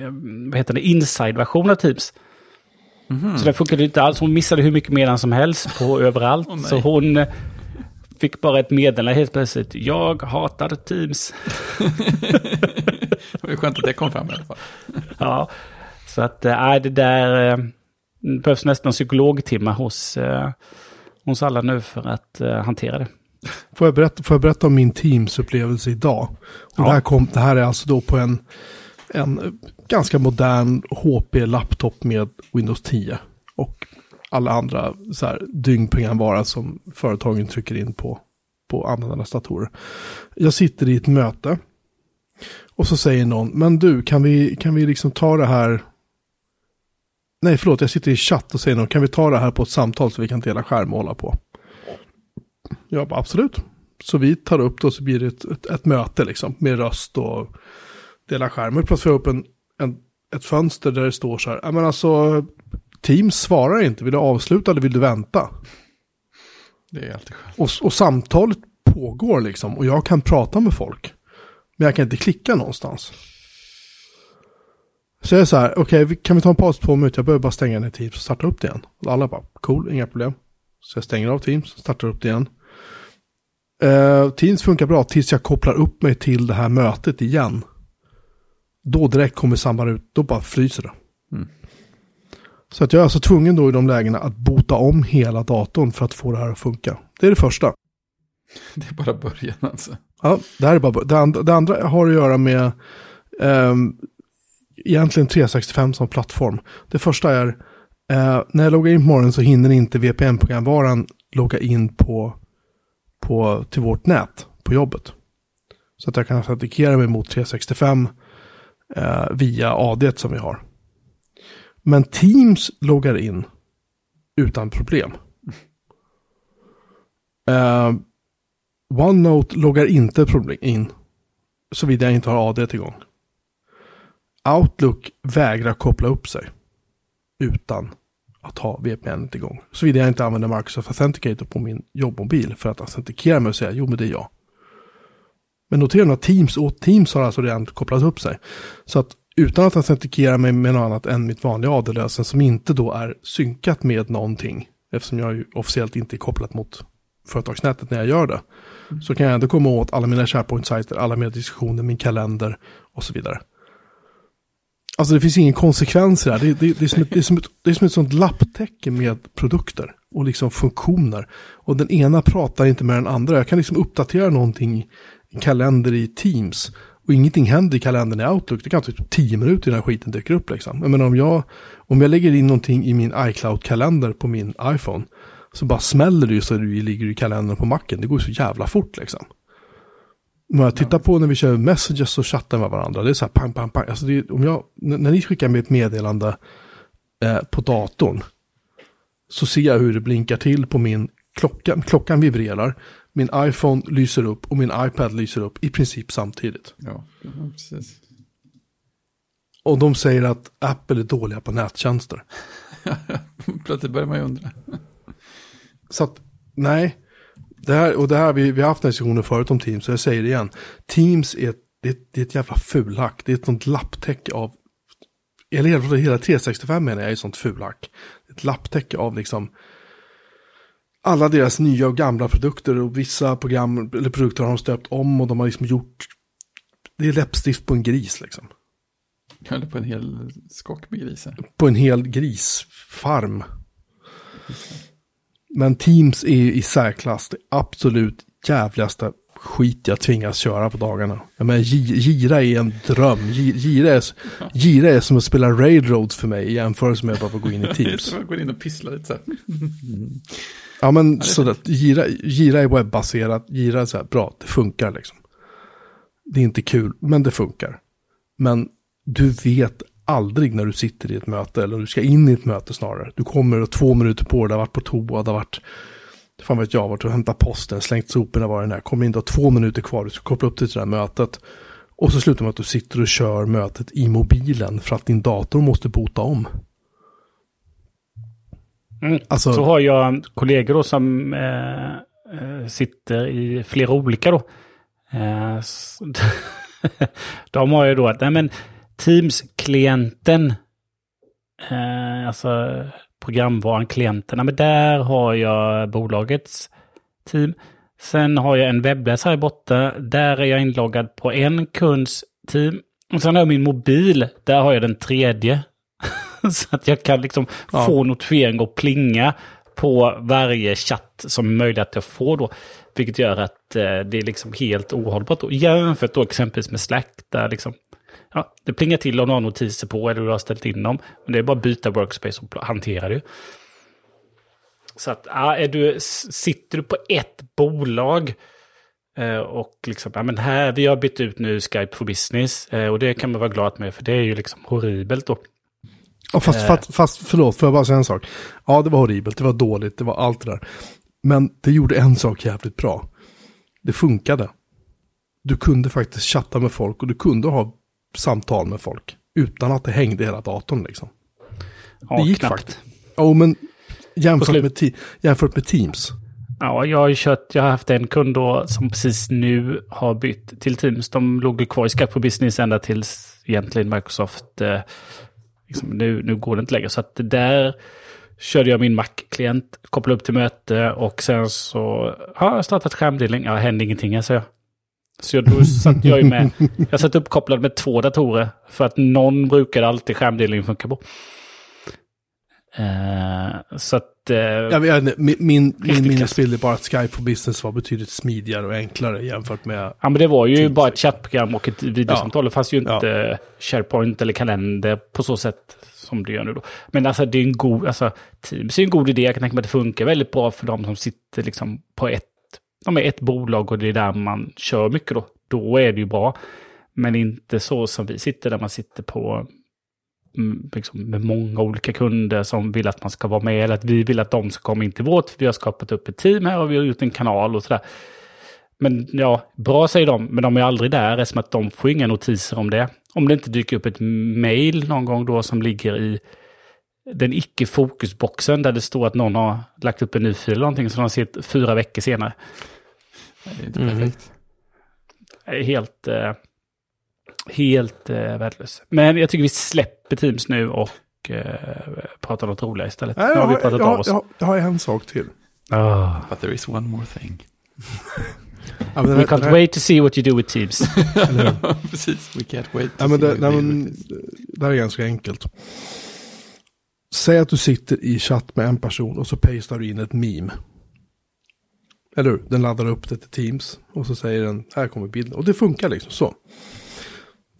eh, vad heter det, inside-version av Teams. Så det funkade inte alls. Hon missade hur mycket meddelanden som helst på överallt. Nej. så hon fick bara ett meddelande helt plötsligt. Jag hatar Teams. Det var skönt att det kom fram i alla fall. Ja, så att äh, det där det behövs nästan psykologtimmar hos, eh, hos alla nu för att eh, hantera det. Får jag berätta, får jag berätta om min Teams-upplevelse idag? Och Ja. det, här kom, det här är alltså då på en, en ganska modern HP-laptop med Windows 10. Och alla andra så här, dyngprogramvara som företagen trycker in på, på användarnas datorer. Jag sitter i ett möte. Och så säger någon, men du, kan vi, kan vi liksom ta det här... Nej, förlåt, jag sitter i chatt och säger någon, kan vi ta det här på ett samtal så vi kan dela skärm och hålla på? Jag bara, absolut. Så vi tar upp det och så blir det ett, ett, ett möte liksom med röst och dela skärm. Och plötsligt får jag upp en, en, ett fönster där det står så här, men alltså Teams svarar inte, vill du avsluta eller vill du vänta? Det är alltid skönt. Och, och samtalet pågår liksom och jag kan prata med folk. Men jag kan inte klicka någonstans. Så jag är så här, okej, vi- kan vi ta en paus på två minuter? Jag behöver bara stänga ner Teams och starta upp det igen. Och alla bara, cool, inga problem. Så jag stänger av Teams, startar upp det igen. Eh, Teams funkar bra tills jag kopplar upp mig till det här mötet igen. Då direkt kommer samma ut, då bara fryser det. Mm. Så att jag är alltså tvungen då i de lägena att bota om hela datorn för att få det här att funka. Det är det första. Det är bara början alltså. Ja, det här är bara det andra, det andra har att göra med ehm, egentligen 365 som plattform. Det första är eh, när jag loggar in på morgonen så hinner inte VPN-programvaran logga in på, på till vårt nät på jobbet. Så att jag kan autentikera mig mot 365 eh, via AD som vi har. Men Teams loggar in utan problem. Eh, OneNote loggar inte problem in såvida jag inte har AD tillgång. Outlook vägrar koppla upp sig utan att ha VPN igång. Såvida jag inte använder Microsoft Authenticator på min jobbmobil för att autentikera mig och säga jo men det är jag. Men notera att Teams och Teams har alltså redan kopplat upp sig. Så att utan att autentikera mig med något annat än mitt vanliga AD-lösen som inte då är synkat med någonting eftersom jag ju officiellt inte är kopplat mot företagsnätet när jag gör det. Så kan jag ändå komma åt alla mina SharePoint-sajter, alla mina diskussioner, min kalender och så vidare. Alltså det finns ingen konsekvens i det här. Det, det, det, är som ett, det, är som ett, det är som ett sånt lapptäcke med produkter och liksom funktioner. Och den ena pratar inte med den andra. Jag kan liksom uppdatera någonting i kalender i Teams. Och ingenting händer i kalendern i Outlook. Det kan ta typ tio minuter innan skiten dyker upp liksom. Jag menar om jag, om jag lägger in någonting i min iCloud-kalender på min iPhone. Så bara smäller det ju så det ligger i kalendern på macken. Det går så jävla fort liksom. Om jag tittar på när vi kör messages och chattar med varandra. Det är så här pang, pang, pang. Alltså det, om jag, när ni skickar mig ett meddelande eh, på datorn. Så ser jag hur det blinkar till på min klocka. Klockan vibrerar. Min iPhone lyser upp och min iPad lyser upp i princip samtidigt. Ja, precis. Och de säger att Apple är dåliga på nättjänster. Plötsligt börjar man ju undra. Så att, nej. Det här, och det här, vi, vi har haft diskussionen förut om Teams, så jag säger det igen. Teams är, det, det är ett jävla fulhack. Det är ett sånt lapptäcke av, eller hela, hela 365 menar jag är ett sånt fulhack. Ett lapptäcke av liksom alla deras nya och gamla produkter och vissa program eller produkter har de stöpt om och de har liksom gjort, det är läppstift på en gris liksom. Höll på en hel skock med grisar. på en hel grisfarm. Men Teams är i särklass det absolut jävligaste skit jag tvingas köra på dagarna. Jag menar, Gi- Gira är en dröm. Gi- Gira är, Gira är som att spela Railroads för mig i jämförelse med att bara få gå in i Teams. Man går in och pysslar lite så här. Ja men sådär, Gira, Gira är webbaserat, Gira är så här, bra, det funkar liksom. Det är inte kul, men det funkar. Men du vet aldrig när du sitter i ett möte, eller du ska in i ett möte snarare. Du kommer och två minuter på det, har varit på toa, det har varit, fan vet jag, varit och hämtat posten, slängt soporna, var den är. Kommer in, du har två minuter kvar, du ska koppla upp dig till det här mötet. Och så slutar med att du sitter och kör mötet i mobilen för att din dator måste bota om. Mm. Alltså- Så har jag kollegor då som eh, eh, sitter i flera olika då. Eh, de har ju då att, nej men Teams-klienten, eh, alltså programvaran klienten, nej men där har jag bolagets team. Sen har jag en webbläsare borta, där är jag inloggad på en kunds team. Och sen har jag min mobil, där har jag den tredje. Så att jag kan liksom Ja. få notifiering och plinga på varje chatt som är möjligt att jag får då. Vilket gör att eh, det är liksom helt ohållbart då. Jämfört då exempelvis med Slack där liksom Ja, det plingar till om du har notiser på eller du har ställt in dem. Men det är bara att byta workspace och hantera det. Så att, ja, är du, sitter du på ett bolag eh, och liksom, ja men här, vi har bytt ut nu Skype for Business. eh, Och det kan man vara glad med, för det är ju liksom horribelt då. Ja, fast, Eh. fast, fast förlåt, får jag bara säga en sak? Ja, det var horribelt, det var dåligt, det var allt det där. Men det gjorde en sak jävligt bra. Det funkade. Du kunde faktiskt chatta med folk och du kunde ha samtal med folk. Utan att det hängde hela datorn liksom. Ja, det gick knappt. faktiskt. Ja, men På jämfört med, jämfört med Teams. Ja, jag har ju kört, jag har haft en kund då som precis nu har bytt till Teams. De låg ju kvar i Skype for Business ända tills egentligen Microsoft, eh, liksom, nu, nu går det inte längre. Så att där körde jag min Mac-klient, kopplade upp till möte och sen så har jag startat skärmdelning. Ja, hände ingenting, säger jag. Så jag, då satt jag ju med, jag satt uppkopplad med två datorer för att någon brukade alltid skärmdelning funka på. Eh, så att... Eh, Jag vet, min min, min minnesbild är bara att Skype for Business var betydligt smidigare och enklare jämfört med... Ja, men det var ju Teams, bara ett chattprogram och ett videosamtal. Det fanns ju inte SharePoint eller kalender på så sätt som det gör nu då. Men alltså det är en god, alltså Teams är en god idé. Jag kan tänka mig att det funkar väldigt bra för de som sitter liksom på ett, de är ett bolag och det är där man kör mycket då. Då är det ju bra. Men inte så som vi sitter där man sitter på mm, liksom, med många olika kunder som vill att man ska vara med. Eller att vi vill att de ska komma in till vårt. För vi har skapat upp ett team här och vi har gjort en kanal och sådär. Men ja, bra säger de, men de är aldrig där eftersom att de får inga notiser om det. Om det inte dyker upp ett mail någon gång då som ligger i den icke-fokusboxen där det står att någon har lagt upp en ny fil eller någonting som de ser fyra veckor senare. Det är inte perfekt. Är Helt, eh, helt eh, värdelöst. Men jag tycker vi släpper Teams nu och eh, pratar något roligare istället. Nej, nu jag, har vi har, pratat jag, av har, oss. jag, har, jag har en sak till. Ah. But there is one more thing. Ja, We can't här- wait to see what you do with Teams. Precis, we can't wait. to Ja, men see det, what men, do with this. det här är ganska enkelt. Säg att du sitter i chatt med en person och så pastar du in ett meme. Eller hur? Den laddar upp det till Teams och så säger den här kommer bilden. Och det funkar liksom så.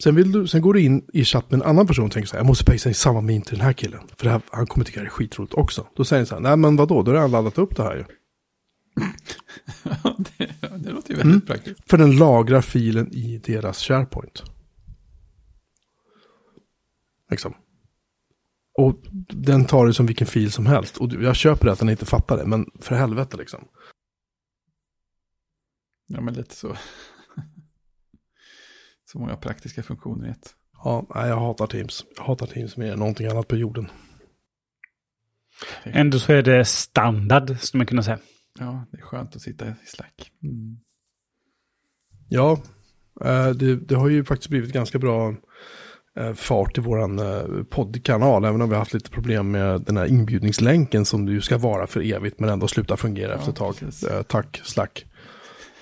Sen, vill du, sen går du in i chatt med en annan person och tänker så här, jag måste pasta in samma meme till den här killen. För här, han kommer tycka det är skitroligt också. Då säger den så här, nej men vadå, då har han laddat upp det här ju. Det, det låter ju väldigt Mm. praktiskt. För den lagrar filen i deras SharePoint. Liksom. Och den tar det som vilken fil som helst. Och jag köper det att den inte fattar det, men för helvete liksom. Ja, men lite så. Så många praktiska funktioner i ett. Ja, nej, jag hatar Teams. Jag hatar Teams mer än någonting annat på jorden. Ändå så är det standard, skulle man kunna säga. Ja, det är skönt att sitta i Slack. Mm. Ja, eh, det, det har ju faktiskt blivit ganska bra fart i våran eh, poddkanal, även om vi har haft lite problem med den här inbjudningslänken som du ska vara för evigt men ändå slutar fungera Ja, efter ett tag. precis. Eh, Tack, Slack.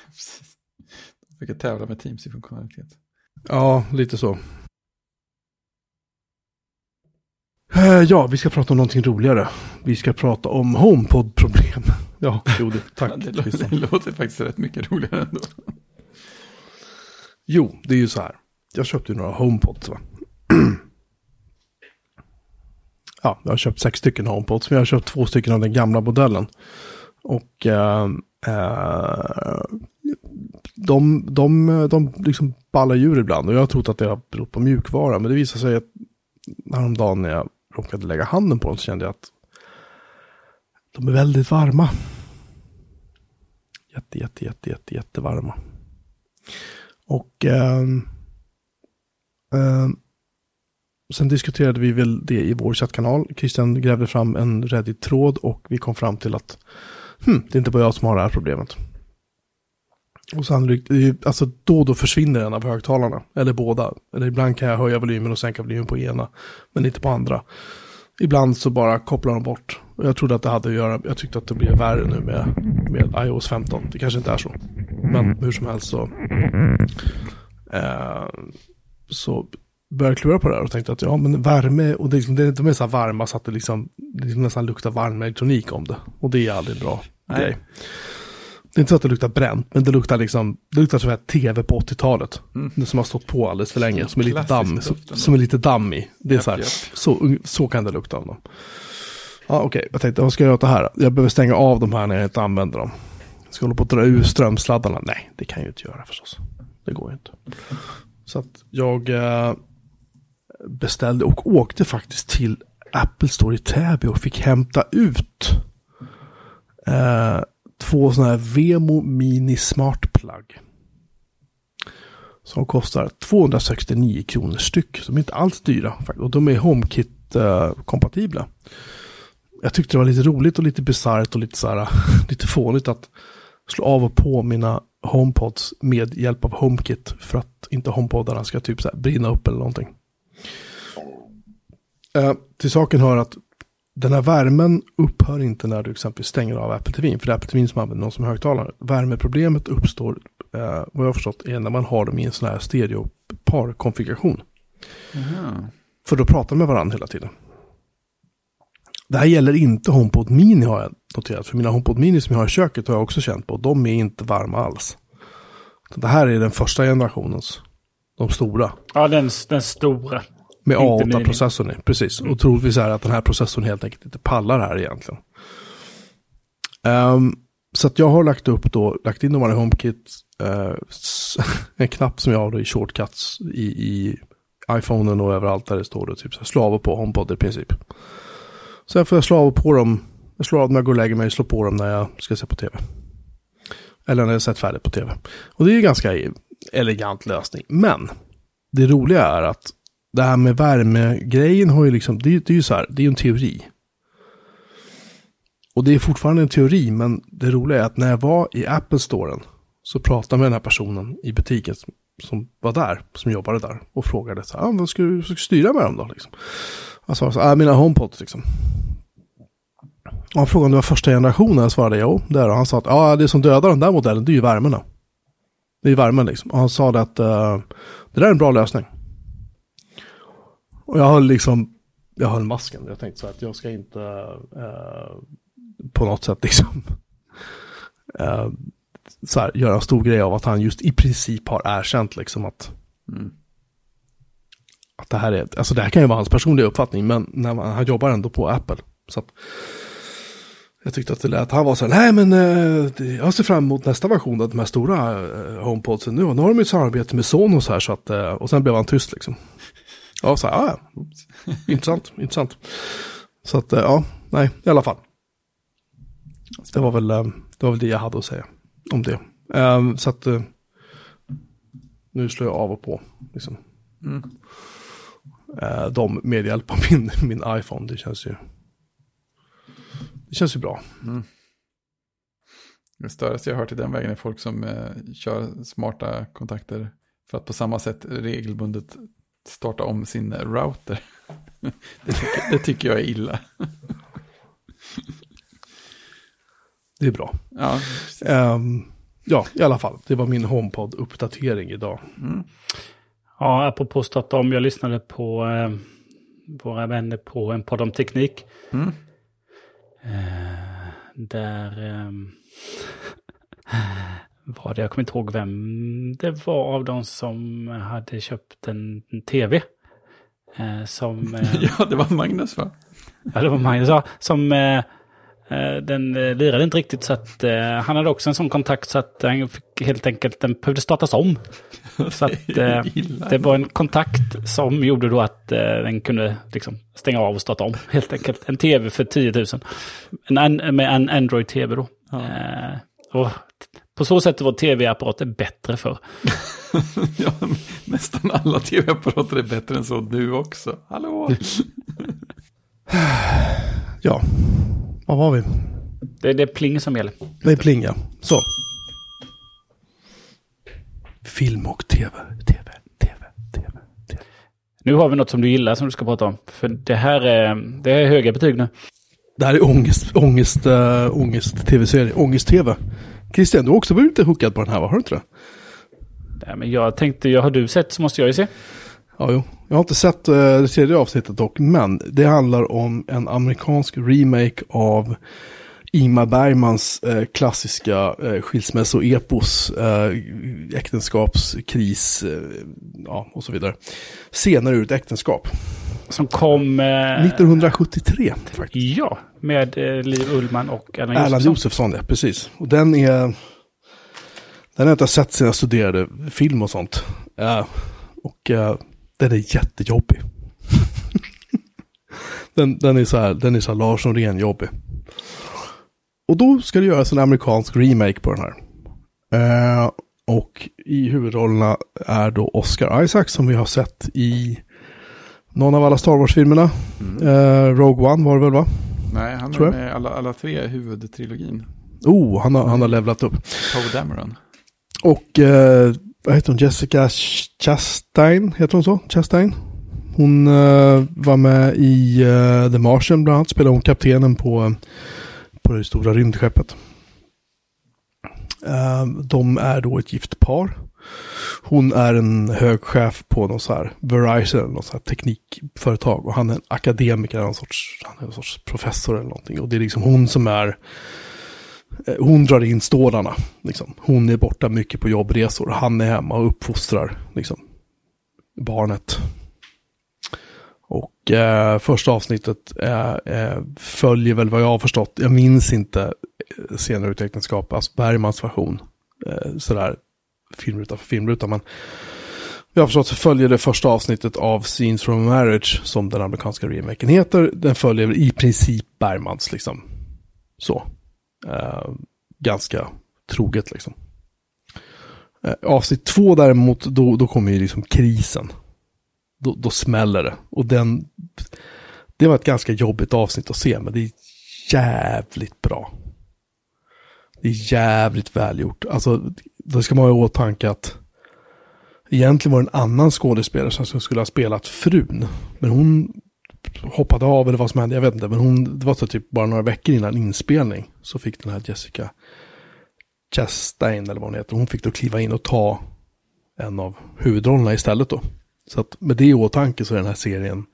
Precis. De fick tävla med Teams i funktionalitet. Ja, lite så. Eh, Ja, vi ska prata om någonting roligare. Vi ska prata om HomePod-problem. Ja, jo, det, tack. Det, låter, det låter faktiskt rätt mycket roligare ändå. Jo, det är ju så här. Jag köpte ju några HomePods va. ja, jag har köpt sex stycken HomePods, men jag har köpt två stycken av den gamla modellen. Och eh, eh, de, de, de liksom ballar ur ibland. Och jag har trott att det har berott på mjukvara. Men det visar sig att häromdagen när jag råkade lägga handen på dem så kände jag att de är väldigt varma. Jätte, jätte, jätte, jätte, jättevarma. Och ehm, ehm sen diskuterade vi väl det i vår chattkanal. Christian grävde fram en Reddit-tråd och vi kom fram till att hmm, det är inte bara jag som har det här problemet. Och sannolikt, alltså då och då försvinner en av högtalarna, eller båda. Eller ibland kan jag höja volymen och sänka volymen på ena, men inte på andra. Ibland så bara kopplar de bort. Och jag trodde att det hade att göra, jag tyckte att det blev värre nu med, med iOS 15. Det kanske inte är så. Men hur som helst så, eh, så började klura på det här och tänkte att ja men värme och det, är liksom- det, de är så här varma så att det liksom, det liksom nästan luktar varm elektronik om det. Och det är aldrig en bra Nej. grej. Det är inte så att det luktar bränt, men det luktar liksom, det luktar som tv på 80-talet. Mm. Det som har stått på alldeles för länge, som är lite damm, som, är lite damm i. Det är Japp, så här, japp. så, så kan det lukta av dem. Ja, okej, jag tänkte, vad ska jag göra åt det här? Jag behöver stänga av de här när jag inte använder dem. Ska jag hålla på att dra ur strömsladdarna? Nej, det kan jag ju inte göra förstås. Det går ju inte. Så att jag eh, beställde och åkte faktiskt till Apple Store i Täby och fick hämta ut eh, två sådana här Vemo Mini Smart Plug. Som kostar 269 kronor styck. Som är inte alls dyra. Och de är HomeKit-kompatibla. Jag tyckte det var lite roligt och lite bisarrt och lite, så här, lite fånigt att slå av och på mina HomePods med hjälp av HomeKit. För att inte HomePodarna ska typ så här brinna upp eller någonting. Eh, till saken hör att den här värmen upphör inte när du exempelvis stänger av Apple TV. För det är Apple TV som använder någon som högtalare. Värmeproblemet uppstår, eh, vad jag har förstått, är när man har dem i en sån här stereo-parkonfiguration. Jaha. För då pratar de med varandra hela tiden. Det här gäller inte HomePod Mini har jag noterat. För mina HomePod Mini som jag har i köket har jag också känt på. De är inte varma alls. Det här är den första generationens. De stora. Ja, den, den stora. Med Inte mini. A8-processorn i. Precis. Och troligtvis är att den här processorn helt enkelt inte pallar här egentligen. Ehm, så att jag har lagt upp då, lagt in de här HomeKit. eh, s- en knapp som jag har då i shortcuts i, i iPhonen och överallt där det står då typ så och på HomePod i princip. Sen får jag slå av och på dem. Jag slår av när jag går och lägger mig, slår på dem när jag ska se på tv. Eller när jag sett färdigt på tv. Och det är ju ganska elegant lösning. Men det roliga är att det här med värmegrejen har ju liksom, det, är- det är ju så här, det är ju en teori. Och det är fortfarande en teori, men det roliga är att när jag var i Apple-storen så pratade jag med den här personen i butiken som, som var där, som jobbade där och frågade så här, ah, vad ska du, ska du styra med dem då? Liksom. Jag sa så här, ah, mina HomePods liksom. Och han frågade om det var första generationen, jag svarade jo, det är det. Och han sa att ah, det som dödar den där modellen, det är ju värmena i värmen liksom. Och han sa det att uh, det där är en bra lösning. Och jag höll liksom, jag höll masken. Jag tänkte så att jag ska inte uh, på något sätt liksom uh, så här, göra en stor grej av att han just i princip har erkänt liksom att mm. att det här är, alltså det här kan ju vara hans personliga uppfattning, men när man, han jobbar ändå på Apple. Så att jag tyckte att det lät, han var så här, nej men eh, jag ser fram emot nästa version av de här stora eh, HomePodsen nu. Och nu har de ett samarbete med Sonos här så att, eh, och sen blev han tyst liksom. Ja, så här, ja, ja. intressant, intressant. Så att, eh, ja, nej, i alla fall. Det var väl, eh, det var väl det jag hade att säga om det. Um, så att uh, nu slår jag av och på. Liksom. Mm. De med hjälp av min, min iPhone. Det känns ju, det känns ju bra. Mm. Det största jag har hört i den vägen är folk som uh, kör smarta kontakter för att på samma sätt regelbundet starta om sin router. det, tycker, det tycker jag är illa. det är bra. Ja, um, ja, i alla fall. Det var min HomePod-uppdatering idag. Mm. Ja, apropå starta om. Jag lyssnade på eh, våra vänner på en podd om teknik. Mm. Eh, där eh, var det, jag kommer inte ihåg vem det var av dem som hade köpt en, tv. Eh, som... Eh, ja, det var Magnus va? Ja, det var Magnus, ja. Som eh, Eh, den eh, lirade inte riktigt så att uh, han hade också en sån kontakt så att han fick helt enkelt, den behövde startas om. Så att det var en kontakt som gjorde då att den kunde liksom stänga av och starta om helt enkelt. En tv för 10 000. En, med en Android-tv då. Ja. och på så sätt var tv-apparater bättre för. ja, nästan alla tv-apparater är bättre än så nu också. Hallå! ja. Var var vi? Det, det är pling som gäller. Det är pling, ja. Så. Film och tv, tv, tv, tv, tv. Nu har vi något som du gillar som du ska prata om. För det här är, det är höga betyg nu. Det här är ångest, ångest, äh, ångest tv-serie, ångest-tv. Christian, du har också blivit lite hookad på den här, va? Har du inte det? Nej, men jag tänkte, jag har du sett så måste jag ju se. Ja, jo. Jag har inte sett uh, det tredje avsnittet dock, men det handlar om en amerikansk remake av Ingmar Bergmans uh, klassiska uh, skilsmässoepos, uh, äktenskapskris ja, och så vidare. Senare ur ett äktenskap. Som kom... 1973 faktiskt. Ja, med Liv Ullman och Erland Josefsson. Erland Josefsson, ja, precis. Och den är... Den har jag inte sett sedan jag studerade film och sånt. och den är jättejobbig. den, den är så här, den är så här Larsson ren jobbig. Och då ska det göras en amerikansk remake på den här. Uh, och i huvudrollerna är då Oscar Isaac som vi har sett i någon av alla Star Wars-filmerna. Mm. Uh, Rogue One var det väl va? Nej, han Tror är med alla, alla tre huvudtrilogin. Oh, han har, han har levlat upp. Poe Dameron. Och uh, vad heter hon, Jessica Chastain, heter hon så? Chastain? Hon uh, var med i uh, The Martian bland annat, spelade hon kaptenen på, på det stora rymdskeppet. Uh, de är då ett gift par. Hon är en hög chef på något så här Verizon, något så här teknikföretag. Och han är en akademiker, en sorts, han är en sorts professor eller någonting. Och det är liksom hon som är Eh, hon drar in stålarna. Liksom. Hon är borta mycket på jobbresor. Han är hemma och uppfostrar liksom, barnet. Och eh, första avsnittet eh, eh, följer väl vad jag har förstått. Jag minns inte eh, senare ut äktenskap, alltså Bergmans version. Eh, sådär filmruta för filmruta. Men jag har förstått följer det första avsnittet av Scenes from a Marriage som den amerikanska remaken heter. Den följer i princip Bergmans liksom. Så. Eh, ganska troget liksom. Eh, avsnitt två däremot, då, då kommer ju liksom krisen. Då, då smäller det. Och den, det var ett ganska jobbigt avsnitt att se, men det är jävligt bra. Det är jävligt välgjort. Alltså, då ska man ha i åtanke att egentligen var det en annan skådespelare som skulle ha spelat frun. Men hon hoppade av eller vad som hände, jag vet inte. Men hon, det var så typ bara några veckor innan inspelning så fick den här Jessica Chastain eller vad hon heter, hon fick då kliva in och ta en av huvudrollerna istället då. Så att med det i åtanke så är den här serien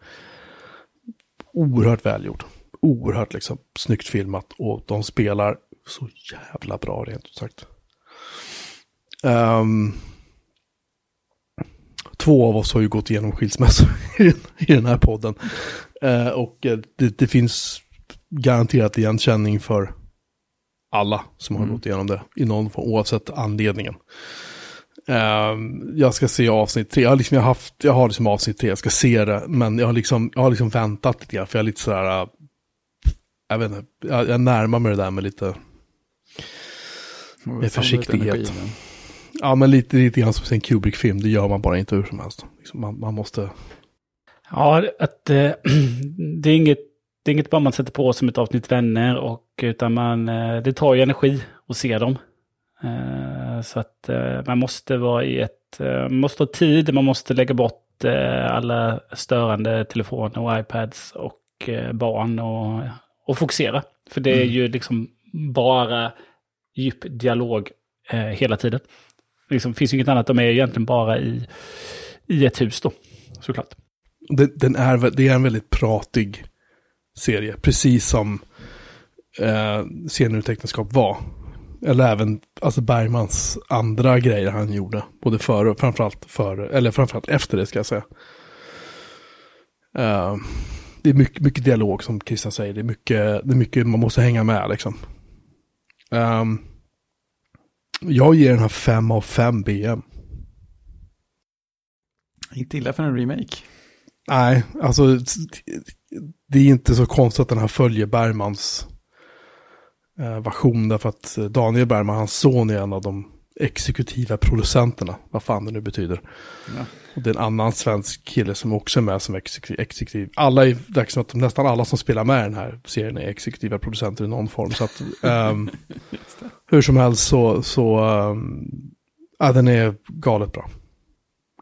oerhört välgjord. Oerhört liksom snyggt filmat och de spelar så jävla bra rent ut sagt. Um, två av oss har ju gått igenom skilsmässor i den här podden. Uh, och det, det, finns garanterat igenkänning för alla som har mm. gått igenom det i någon form, oavsett anledningen. Uh, jag ska se avsnitt tre, jag har, liksom, jag haft, jag har liksom avsnitt tre, jag ska se det, men jag har liksom, jag har liksom väntat lite grann, för jag är lite sådär, uh, jag vet inte, jag, jag närmar mig det där med lite, med försiktighet. Ja, men lite, lite grann som en Kubrick-film, det gör man bara inte hur som helst. Liksom man, man måste... Ja, att, äh, det är inget det är inget bara man sätter på som ett avsnitt vänner, och, utan man, eh, det tar ju energi att se dem. Eh, så att eh, man måste vara i ett, man måste ha tid, man måste lägga bort alla störande telefoner och iPads och barn och, och fokusera. För det är mm. ju liksom bara djup dialog hela tiden. Det liksom, finns ju inget annat, de är egentligen bara i, i ett hus då, såklart. Det, den är, det är en väldigt pratig serie, precis som eh, Scenutecknarskap var. Eller även alltså Bergmans andra grejer han gjorde. Både före och framförallt före, eller framförallt efter det ska jag säga. Uh, det är mycket, mycket dialog som Christian säger. Det är mycket, det är mycket man måste hänga med liksom. Um, jag ger den här fem av fem BM. Inte illa för en remake. Nej, alltså det är inte så konstigt att den här följer Bergmans eh, version. Därför att Daniel Bergman, hans son, är en av de exekutiva producenterna. Vad fan det nu betyder. Ja. Och det är en annan svensk kille som också är med som exekutiv. exekutiv. Alla är, nästan alla som spelar med i den här serien är exekutiva producenter i någon form. Så att, um, hur som helst så, så um, ja, den är galet bra.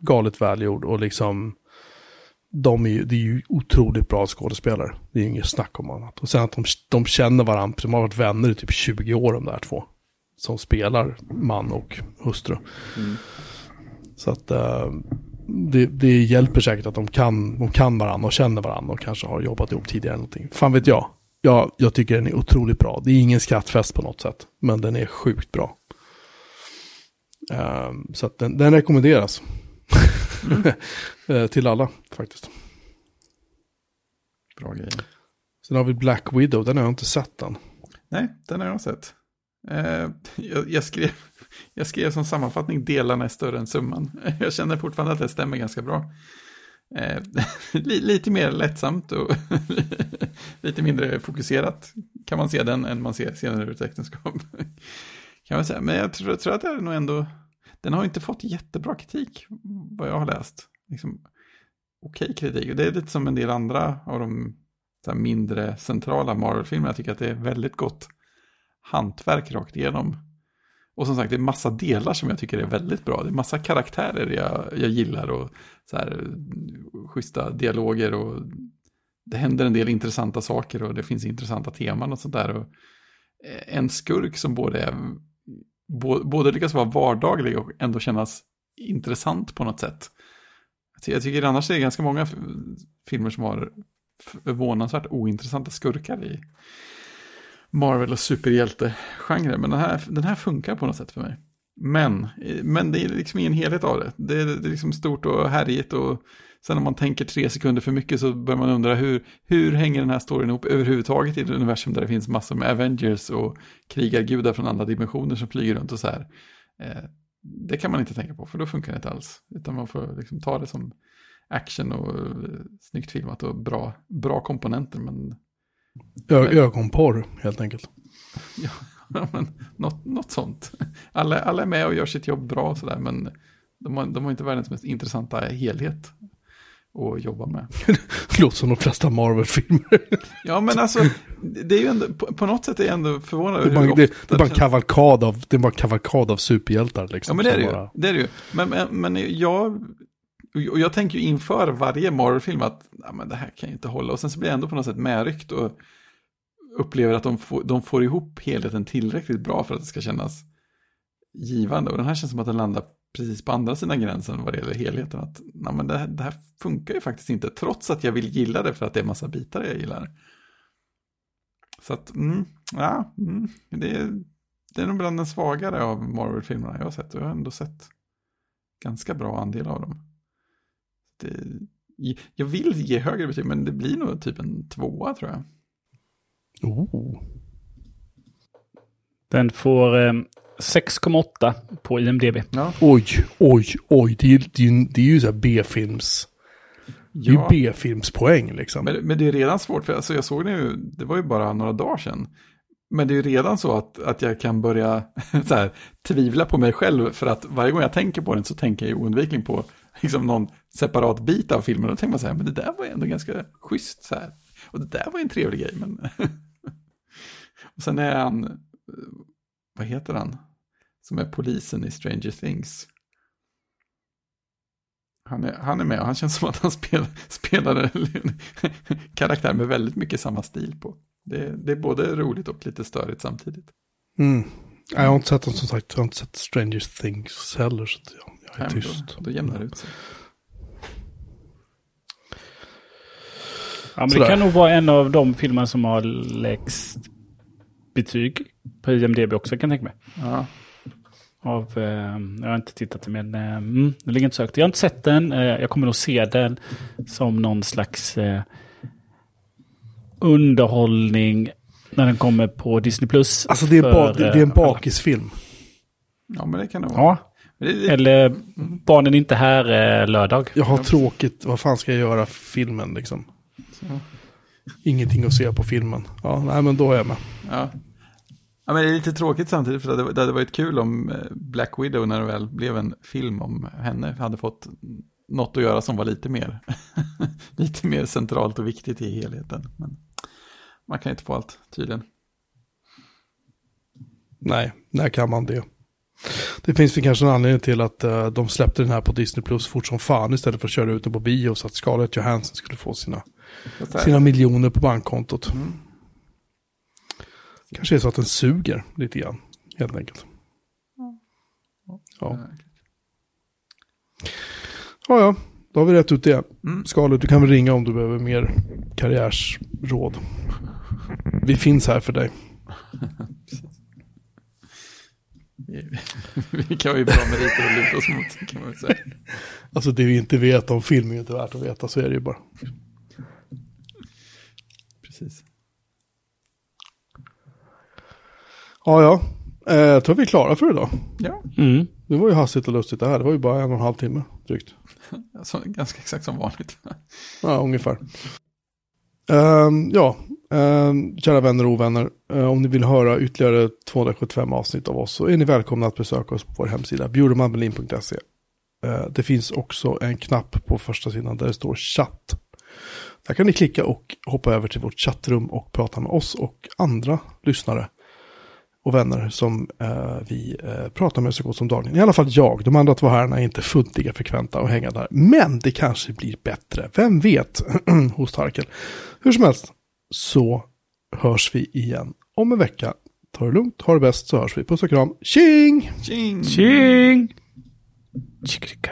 Galet välgjord och liksom de är ju, det är ju otroligt bra skådespelare. Det är ju inget snack om annat. Och sen att de, de känner varandra, de har varit vänner i typ 20 år de där två. Som spelar man och hustru. Mm. Så att uh, det, det hjälper säkert att de kan, de kan varandra och känner varandra och kanske har jobbat ihop tidigare. Någonting. Fan vet jag. jag. Jag tycker den är otroligt bra. Det är ingen skrattfest på något sätt. Men den är sjukt bra. Uh, så att den, den rekommenderas. Mm. till alla faktiskt. Bra grej. Sen har vi Black Widow, den har jag inte sett än. Nej, den har jag sett. Eh, jag, jag, skrev, jag skrev som sammanfattning delarna är större än summan. Jag känner fortfarande att det stämmer ganska bra. Eh, lite mer lättsamt och lite mindre fokuserat kan man se den än man ser senare ur ett äktenskap. kan man säga. Men jag tror, tror att det är nog ändå den har inte fått jättebra kritik, vad jag har läst. Liksom, Okej okay kritik, och det är lite som en del andra av de mindre centrala Marvel-filmerna. Jag tycker att det är väldigt gott hantverk rakt igenom. Och som sagt, det är massa delar som jag tycker är väldigt bra. Det är massa karaktärer jag, jag gillar och så här, schyssta dialoger och det händer en del intressanta saker och det finns intressanta teman och sånt där. Och eh, en skurk som både är både lyckas vara vardaglig och ändå kännas intressant på något sätt. Jag tycker annars det är ganska många filmer som har förvånansvärt ointressanta skurkar i Marvel och superhjältegenren. Men den här, den här funkar på något sätt för mig. Men, men det är liksom ingen helhet av det. Det är, det är liksom stort och härjigt och Sen om man tänker tre sekunder för mycket så börjar man undra hur, hur hänger den här storyn ihop överhuvudtaget i ett universum där det finns massor med Avengers och krigargudar från andra dimensioner som flyger runt och så här. Eh, det kan man inte tänka på för då funkar det inte alls. Utan man får liksom ta det som action och eh, snyggt filmat och bra, bra komponenter. Men, Ö ögonporr helt enkelt. ja, men något, något sånt. Alla, alla är med och gör sitt jobb bra sådär men de har, de har inte världens mest intressanta helhet att jobba med. det låter som de flesta Marvel-filmer. ja, men alltså, det är ju ändå, på, på något sätt är jag ändå förvånad. Det är bara, det, det är bara en kavalkad av, det är bara kavalkad av superhjältar. Liksom, ja, men det är det ju. Bara... Det är det ju. Men, men, men jag, och jag tänker ju inför varje Marvel-film att ja, men det här kan ju inte hålla. Och sen så blir jag ändå på något sätt medryckt och upplever att de får, de får ihop helheten tillräckligt bra för att det ska kännas givande. Och den här känns som att den landar precis på andra sidan gränsen vad det gäller helheten. Att nej, men det, här, det här funkar ju faktiskt inte, trots att jag vill gilla det för att det är massa bitar jag gillar. Så att, mm, ja, mm, det, är, det är nog bland den svagare av Marvel-filmerna jag har sett. Och jag har ändå sett ganska bra andel av dem. Det, jag vill ge högre betyg, men det blir nog typ en tvåa tror jag. Oh. Den får eh, 6,8 på IMDB. Ja. Oj, oj, oj. Det är, det är, det är ju så här B-films... Det är ju B-filmspoäng liksom. Men, men, det är redan svårt, för alltså jag såg det ju, det var ju bara några dagar sedan. Men det är ju redan så att, att jag kan börja så här, tvivla på mig själv för att varje gång jag tänker på den så tänker jag oundvikligen på liksom någon separat bit av filmen. Och då tänker man så här, men det där var ändå ganska schysst så här. Och det där var en trevlig grej, men... och sen är han, vad heter han? Som är polisen i Stranger Things. Han är, han är med och han känns som att han spel, spelar en karaktär med väldigt mycket samma stil på. Det, det är både roligt och lite störigt samtidigt. Mm. Jag har inte sett den som sagt, jag har inte sett Stranger Things heller. Så jag, jag är Nej, tyst. Då, då jämnar det ut sig. Ja, men det kan nog vara en av de filmer som har lägst betyg på IMDB också kan jag tänka mig. Ja. Av, eh, jag har inte tittat men eh, mm, det ligger inte så högt. Jag har inte sett den. Eh, jag kommer nog se den som någon slags eh, underhållning när den kommer på Disney+. Plus. Alltså det är, för, ba, det, det är en eh, bakisfilm. Ja, men det kan det vara. Ja. Eller barnen inte här eh, lördag. Jag har tråkigt, vad fan ska jag göra filmen liksom? Ingenting att se på filmen. Ja, nej men då är jag med. Ja. Ja, men det är lite tråkigt samtidigt för det hade varit kul om eh, Black Widow när det väl blev en film om henne hade fått något att göra som var lite mer, lite mer centralt och viktigt i helheten. Men man kan inte få allt tydligen. Nej, när kan man det? Det finns väl kanske en anledning till att uh, de släppte den här på Disney Plus fort som fan istället för att köra ut den på bio så att Scarlett Johansson skulle få sina, sina miljoner på bankkontot. Mm. Kanske är så att den suger lite grann, helt enkelt. Ja. Ja, ja, då har vi rätt ut det. Mm. Scarlett, du kan väl ringa om du behöver mer karriärsråd. Vi finns här för dig. vi kan ju bra meriter att luta oss mot, kan man väl säga. Alltså det vi inte vet om film är inte värt att veta, så är det ju bara. Precis. Ja, ja. Eh, jag tror vi är klara för idag. Ja. Mm. Det var ju hastigt och lustigt det här. Det var ju bara en och en halv timme drygt. Alltså, ganska exakt som vanligt. ja, ungefär. Um, ja, um, kära vänner och ovänner. Uh, om ni vill höra ytterligare 275 avsnitt av oss så är ni välkomna att besöka oss på vår hemsida bjurmanbelin.se. Uh, eh, det finns också en knapp på första sidan där det står chatt. Där kan ni klicka och hoppa över till vårt chattrum och prata med oss och andra lyssnare och vänner som eh, vi eh, pratar med så gott som dagligen. I alla fall jag. De andra två herrarna är inte fullt lika frekventa och hänga där. Men det kanske blir bättre. Vem vet? hos Tarkel. Hur som helst så hörs vi igen om en vecka. Ta det lugnt, ha det bäst så hörs vi. Puss och kram. Tjing! Tjing! Tjing! Tjing!